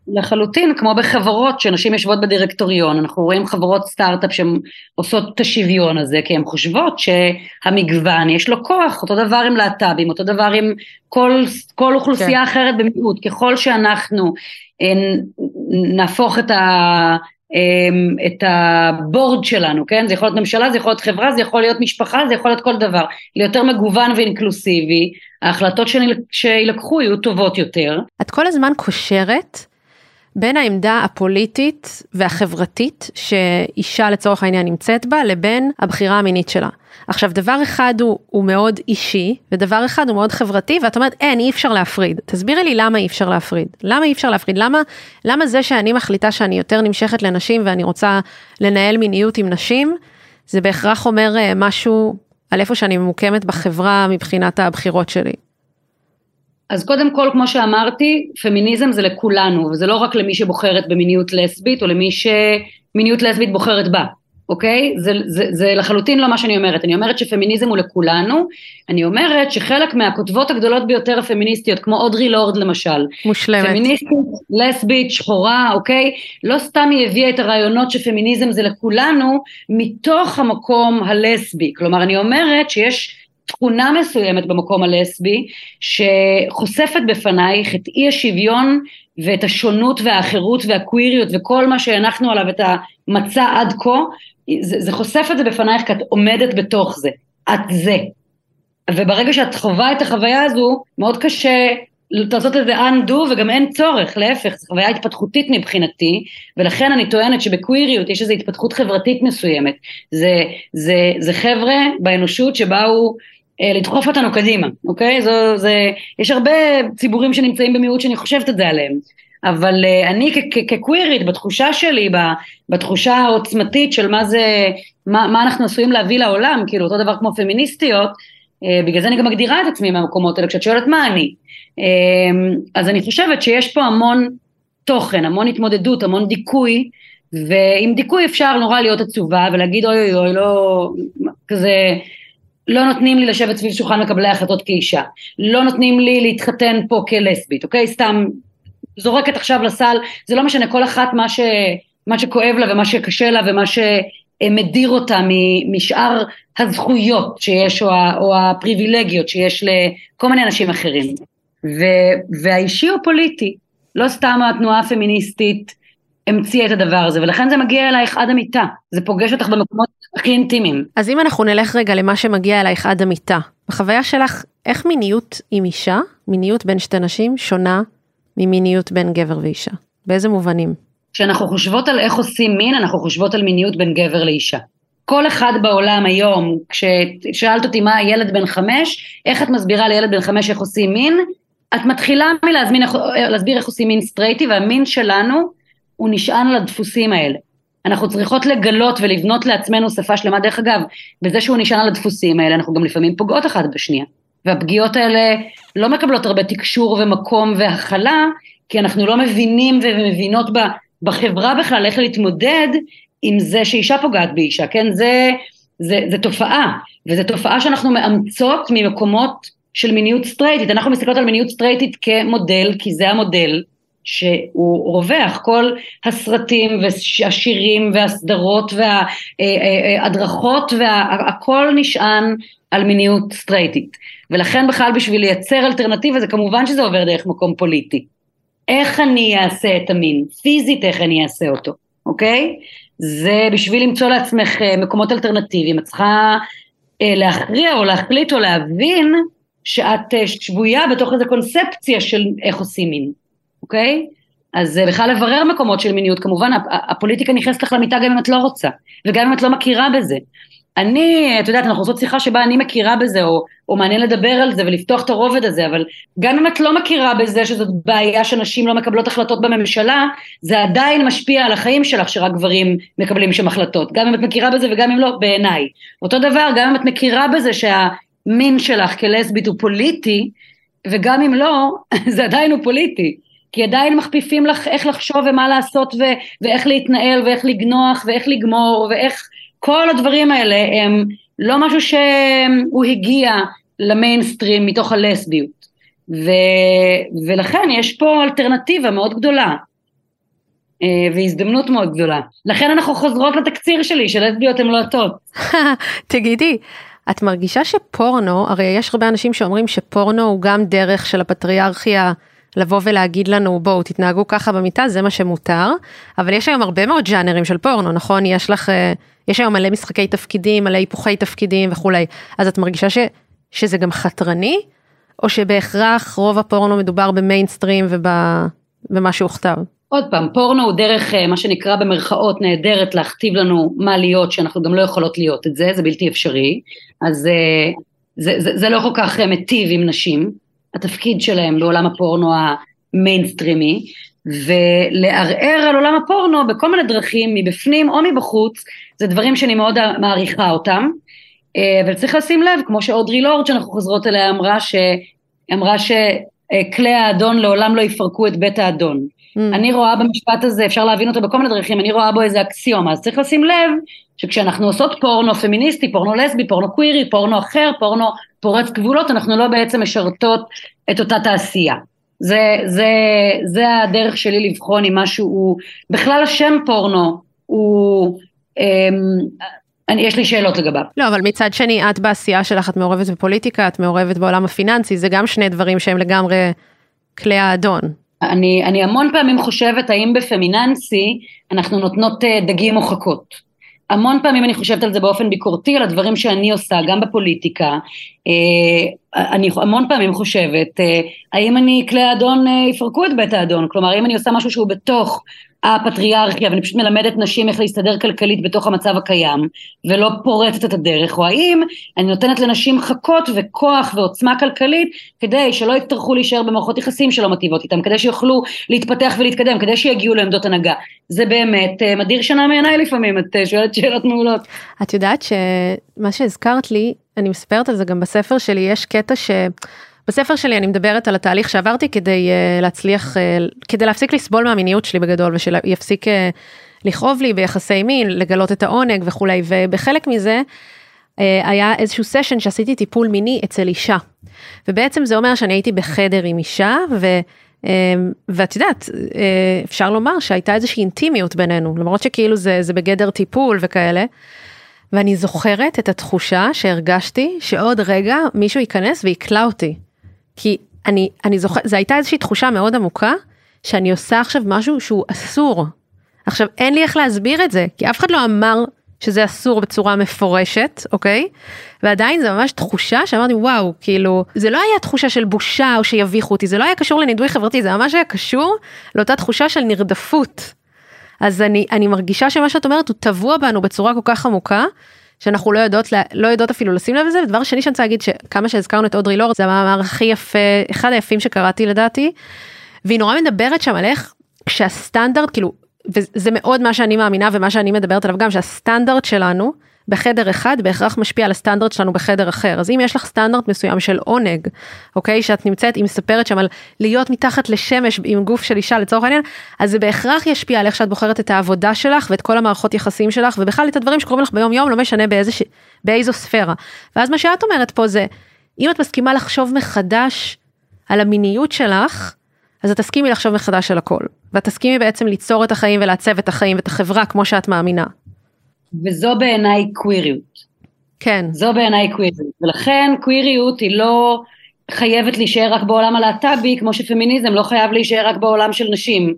לחלוטין, כמו בחברות שנשים יושבות בדירקטוריון, אנחנו רואים חברות סטארט-אפ שהן עושות את השוויון הזה, כי הן חושבות שהמגוון יש לו כוח, אותו דבר עם להט"בים, אותו דבר עם כל, כל אוכלוסייה כן. אחרת במיעוט, ככל שאנחנו אה, נהפוך את, ה, אה, את הבורד שלנו, כן? זה יכול להיות ממשלה, זה יכול להיות חברה, זה יכול להיות משפחה, זה יכול להיות כל דבר, ליותר מגוון ואינקלוסיבי, ההחלטות שילקחו יהיו טובות יותר. את כל הזמן קושרת בין העמדה הפוליטית והחברתית שאישה לצורך העניין נמצאת בה לבין הבחירה המינית שלה. עכשיו דבר אחד הוא, הוא מאוד אישי ודבר אחד הוא מאוד חברתי ואת אומרת אין אי אפשר להפריד. תסבירי לי למה אי אפשר להפריד. למה אי אפשר להפריד? למה, למה זה שאני מחליטה שאני יותר נמשכת לנשים ואני רוצה לנהל מיניות עם נשים זה בהכרח אומר אה, משהו על איפה שאני ממוקמת בחברה מבחינת הבחירות שלי. אז קודם כל, כמו שאמרתי, פמיניזם זה לכולנו, וזה לא רק למי שבוחרת במיניות לסבית, או למי שמיניות לסבית בוחרת בה, אוקיי? זה, זה, זה לחלוטין לא מה שאני אומרת, אני אומרת שפמיניזם הוא לכולנו, אני אומרת שחלק מהכותבות הגדולות ביותר הפמיניסטיות, כמו אודרי לורד למשל, מושלמת, פמיניסטית, לסבית, שחורה, אוקיי? לא סתם היא הביאה את הרעיונות שפמיניזם זה לכולנו, מתוך המקום הלסבי, כלומר אני אומרת שיש תכונה מסוימת במקום הלסבי שחושפת בפנייך את אי השוויון ואת השונות והאחרות והקוויריות וכל מה שהנחנו עליו את המצע עד כה, זה, זה חושף את זה בפנייך כי את עומדת בתוך זה, את זה. וברגע שאת חווה את החוויה הזו, מאוד קשה לעשות את זה undo וגם אין צורך, להפך, זו חוויה התפתחותית מבחינתי, ולכן אני טוענת שבקוויריות יש איזו התפתחות חברתית מסוימת. זה, זה, זה חבר'ה באנושות שבאו לדחוף אותנו קדימה, אוקיי? זו, זה, יש הרבה ציבורים שנמצאים במיעוט שאני חושבת את זה עליהם, אבל uh, אני כקווירית, בתחושה שלי, בתחושה העוצמתית של מה זה, מה, מה אנחנו עשויים להביא לעולם, כאילו אותו דבר כמו פמיניסטיות, uh, בגלל זה אני גם מגדירה את עצמי מהמקומות האלה, כשאת שואלת מה אני. Uh, אז אני חושבת שיש פה המון תוכן, המון התמודדות, המון דיכוי, ועם דיכוי אפשר נורא להיות עצובה ולהגיד אוי אוי אוי, לא, כזה... לא נותנים לי לשבת סביב שולחן מקבלי ההחלטות כאישה, לא נותנים לי להתחתן פה כלסבית, אוקיי? סתם זורקת עכשיו לסל, זה לא משנה, כל אחת מה, ש, מה שכואב לה ומה שקשה לה ומה שמדיר אותה משאר הזכויות שיש או, ה, או הפריבילגיות שיש לכל מיני אנשים אחרים. ו, והאישי הוא פוליטי, לא סתם התנועה הפמיניסטית המציאה את הדבר הזה, ולכן זה מגיע אלייך עד המיטה, זה פוגש אותך במקומות הכי אינטימיים. אז אם אנחנו נלך רגע למה שמגיע אלייך עד המיטה, בחוויה שלך, איך מיניות עם אישה, מיניות בין שתי נשים, שונה ממיניות בין גבר ואישה? באיזה מובנים? כשאנחנו חושבות על איך עושים מין, אנחנו חושבות על מיניות בין גבר לאישה. כל אחד בעולם היום, כששאלת אותי מה ילד בן חמש, איך את מסבירה לילד בן חמש איך עושים מין, את מתחילה מלהסביר איך עושים מין סטרייטי, והמין שלנו הוא נשען על הדפוסים האלה. אנחנו צריכות לגלות ולבנות לעצמנו שפה שלמה, דרך אגב, בזה שהוא נשען על הדפוסים האלה, אנחנו גם לפעמים פוגעות אחת בשנייה. והפגיעות האלה לא מקבלות הרבה תקשור ומקום והכלה, כי אנחנו לא מבינים ומבינות בחברה בכלל איך להתמודד עם זה שאישה פוגעת באישה, כן? זה, זה, זה תופעה, וזו תופעה שאנחנו מאמצות ממקומות של מיניות סטרייטית. אנחנו מסתכלות על מיניות סטרייטית כמודל, כי זה המודל, שהוא רווח, כל הסרטים והשירים והסדרות וההדרכות והכל נשען על מיניות סטרייטית ולכן בכלל בשביל לייצר אלטרנטיבה זה כמובן שזה עובר דרך מקום פוליטי. איך אני אעשה את המין, פיזית איך אני אעשה אותו, אוקיי? זה בשביל למצוא לעצמך אה, מקומות אלטרנטיביים, את צריכה אה, להכריע או להחליט או להבין שאת אה, שבויה בתוך איזו קונספציה של איך עושים מין. אוקיי? אז בכלל לברר מקומות של מיניות, כמובן הפוליטיקה נכנסת לך למיטה גם אם את לא רוצה, וגם אם את לא מכירה בזה. אני, את יודעת, אנחנו עושות שיחה שבה אני מכירה בזה, או, או מעניין לדבר על זה ולפתוח את הרובד הזה, אבל גם אם את לא מכירה בזה שזאת בעיה שנשים לא מקבלות החלטות בממשלה, זה עדיין משפיע על החיים שלך שרק גברים מקבלים שם החלטות. גם אם את מכירה בזה וגם אם לא, בעיניי. אותו דבר, גם אם את מכירה בזה שהמין שלך כלסבית הוא פוליטי, וגם אם לא, זה עדיין הוא פוליטי. כי עדיין מכפיפים לך איך לחשוב ומה לעשות ו- ואיך להתנהל ואיך לגנוח ואיך לגמור ואיך כל הדברים האלה הם לא משהו שהוא הגיע למיינסטרים מתוך הלסביות ו- ולכן יש פה אלטרנטיבה מאוד גדולה אה, והזדמנות מאוד גדולה. לכן אנחנו חוזרות לתקציר שלי שלסביות הן לא הטוב. תגידי, את מרגישה שפורנו, הרי יש הרבה אנשים שאומרים שפורנו הוא גם דרך של הפטריארכיה לבוא ולהגיד לנו בואו תתנהגו ככה במיטה זה מה שמותר. אבל יש היום הרבה מאוד ג'אנרים של פורנו נכון? יש לך אה, יש היום מלא משחקי תפקידים מלא היפוכי תפקידים וכולי. אז את מרגישה ש, שזה גם חתרני? או שבהכרח רוב הפורנו מדובר במיינסטרים ובמה שהוכתב. עוד פעם פורנו הוא דרך אה, מה שנקרא במרכאות נהדרת להכתיב לנו מה להיות שאנחנו גם לא יכולות להיות את זה זה בלתי אפשרי. אז אה, זה, זה, זה לא כל כך מיטיב עם נשים התפקיד שלהם בעולם הפורנו המיינסטרימי, ולערער על עולם הפורנו בכל מיני דרכים, מבפנים או מבחוץ, זה דברים שאני מאוד מעריכה אותם, אה, אבל צריך לשים לב, כמו שאודרי לורד שאנחנו חוזרות אליה אמרה, שאמרה שכלי האדון לעולם לא יפרקו את בית האדון. Mm. אני רואה במשפט הזה, אפשר להבין אותו בכל מיני דרכים, אני רואה בו איזה אקסיומה, אז צריך לשים לב שכשאנחנו עושות פורנו פמיניסטי, פורנו לסבי, פורנו קווירי, פורנו אחר, פורנו פורץ גבולות, אנחנו לא בעצם משרתות את אותה תעשייה. זה, זה, זה הדרך שלי לבחון אם משהו הוא, בכלל השם פורנו הוא, אמ, אני, יש לי שאלות לגביו. לא, אבל מצד שני, את בעשייה שלך, את מעורבת בפוליטיקה, את מעורבת בעולם הפיננסי, זה גם שני דברים שהם לגמרי כלי האדון. אני, אני המון פעמים חושבת האם בפמיננסי אנחנו נותנות אה, דגים או חכות. המון פעמים אני חושבת על זה באופן ביקורתי, על הדברים שאני עושה, גם בפוליטיקה. אה, אני המון פעמים חושבת, אה, האם אני, כלי האדון אה, יפרקו את בית האדון? כלומר, האם אני עושה משהו שהוא בתוך הפטריארכיה ואני פשוט מלמדת נשים איך להסתדר כלכלית בתוך המצב הקיים ולא פורטת את הדרך, או האם אני נותנת לנשים חכות וכוח ועוצמה כלכלית כדי שלא יצטרכו להישאר במערכות יחסים שלא מטיבות איתם, כדי שיוכלו להתפתח ולהתקדם, כדי שיגיעו לעמדות הנהגה. זה באמת מדיר שנה מעיניי לפעמים, את שואלת שאלות מעולות. את יודעת שמה שהזכרת לי, אני מספרת על זה גם בספר שלי, יש קטע ש... בספר שלי אני מדברת על התהליך שעברתי כדי uh, להצליח, uh, כדי להפסיק לסבול מהמיניות שלי בגדול ושיפסיק uh, לכאוב לי ביחסי מין, לגלות את העונג וכולי, ובחלק מזה uh, היה איזשהו סשן שעשיתי טיפול מיני אצל אישה. ובעצם זה אומר שאני הייתי בחדר עם אישה, ו... uh, ואת יודעת, uh, אפשר לומר שהייתה איזושהי אינטימיות בינינו, למרות שכאילו זה, זה בגדר טיפול וכאלה. ואני זוכרת את התחושה שהרגשתי שעוד רגע מישהו ייכנס ויקלע אותי. כי אני, אני זוכרת, זו הייתה איזושהי תחושה מאוד עמוקה, שאני עושה עכשיו משהו שהוא אסור. עכשיו, אין לי איך להסביר את זה, כי אף אחד לא אמר שזה אסור בצורה מפורשת, אוקיי? ועדיין זה ממש תחושה שאמרתי, וואו, כאילו, זה לא היה תחושה של בושה או שיביכו אותי, זה לא היה קשור לנידוי חברתי, זה ממש היה קשור לאותה תחושה של נרדפות. אז אני, אני מרגישה שמה שאת אומרת הוא טבוע בנו בצורה כל כך עמוקה, שאנחנו לא יודעות, לא יודעות אפילו לשים לב לזה, ודבר שני שאני רוצה להגיד שכמה שהזכרנו את אודרי לורד, זה המאמר הכי יפה, אחד היפים שקראתי לדעתי, והיא נורא מדברת שם על איך כשהסטנדרט, כאילו, וזה מאוד מה שאני מאמינה ומה שאני מדברת עליו גם, שהסטנדרט שלנו, בחדר אחד בהכרח משפיע על הסטנדרט שלנו בחדר אחר. אז אם יש לך סטנדרט מסוים של עונג, אוקיי, שאת נמצאת, היא מספרת שם על להיות מתחת לשמש עם גוף של אישה לצורך העניין, אז זה בהכרח ישפיע על איך שאת בוחרת את העבודה שלך ואת כל המערכות יחסים שלך, ובכלל את הדברים שקורים לך ביום יום, לא משנה באיזה, באיזו ספירה. ואז מה שאת אומרת פה זה, אם את מסכימה לחשוב מחדש על המיניות שלך, אז את תסכימי לחשוב מחדש על הכל. ואת תסכימי בעצם ליצור את החיים ולעצב את החיים ואת החברה כמו שאת מאמינה. וזו בעיניי קוויריות. כן. זו בעיניי קוויריות, ולכן קוויריות היא לא חייבת להישאר רק בעולם הלהט"בי, כמו שפמיניזם לא חייב להישאר רק בעולם של נשים.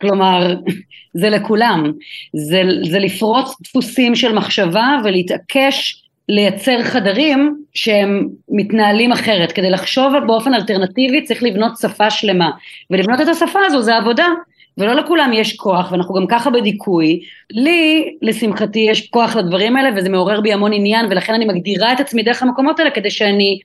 כלומר, זה לכולם. זה, זה לפרוץ דפוסים של מחשבה ולהתעקש לייצר חדרים שהם מתנהלים אחרת. כדי לחשוב באופן אלטרנטיבי צריך לבנות שפה שלמה. ולבנות את השפה הזו זה עבודה. ולא לכולם יש כוח, ואנחנו גם ככה בדיכוי. לי, לשמחתי, יש כוח לדברים האלה, וזה מעורר בי המון עניין, ולכן אני מגדירה את עצמי דרך המקומות האלה, כדי שאני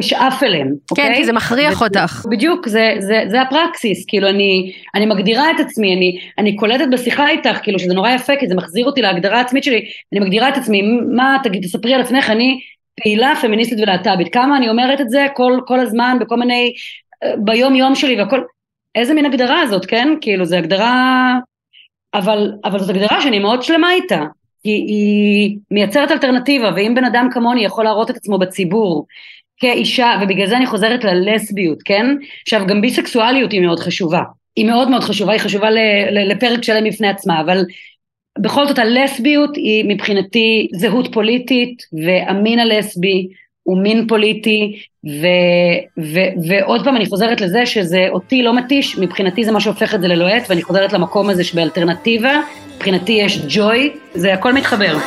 אשאף אליהם, כן, אוקיי? כי זה מכריח אותך. בדיוק, זה, זה, זה הפרקסיס, כאילו אני, אני מגדירה את עצמי, אני, אני קולטת בשיחה איתך, כאילו שזה נורא יפה, כי זה מחזיר אותי להגדרה העצמית שלי, אני מגדירה את עצמי, מה, תגיד, תספרי על עצמך, אני פעילה פמיניסטית ולהט"בית, כמה אני אומרת את זה כל, כל הזמן, בכל מיני, אה, ביום יום שלי והכל, איזה מין הגדרה הזאת, כן? כאילו, זו הגדרה, אבל, אבל זאת הגדרה שאני מאוד שלמה איתה, כי היא מייצרת אלטרנטיבה, ואם בן אדם כמוני יכול להראות את עצמו בציבור, כאישה, ובגלל זה אני חוזרת ללסביות, כן? עכשיו, גם ביסקסואליות היא מאוד חשובה. היא מאוד מאוד חשובה, היא חשובה לפרק שלם בפני עצמה, אבל בכל זאת הלסביות היא מבחינתי זהות פוליטית, והמין הלסבי הוא מין פוליטי, ו, ו, ועוד פעם אני חוזרת לזה שזה אותי לא מתיש, מבחינתי זה מה שהופך את זה ללוהט, ואני חוזרת למקום הזה שבאלטרנטיבה, מבחינתי יש ג'וי, זה הכל מתחבר.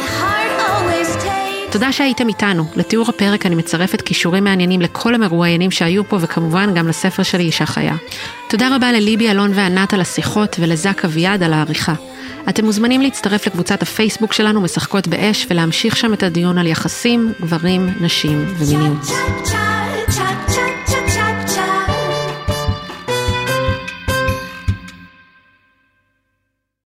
תודה שהייתם איתנו. לתיאור הפרק אני מצרפת כישורים מעניינים לכל המרואיינים שהיו פה, וכמובן גם לספר שלי אישה חיה. תודה רבה לליבי אלון וענת על השיחות, ולזק אביעד על העריכה. אתם מוזמנים להצטרף לקבוצת הפייסבוק שלנו משחקות באש, ולהמשיך שם את הדיון על יחסים, גברים, נשים ומיניות.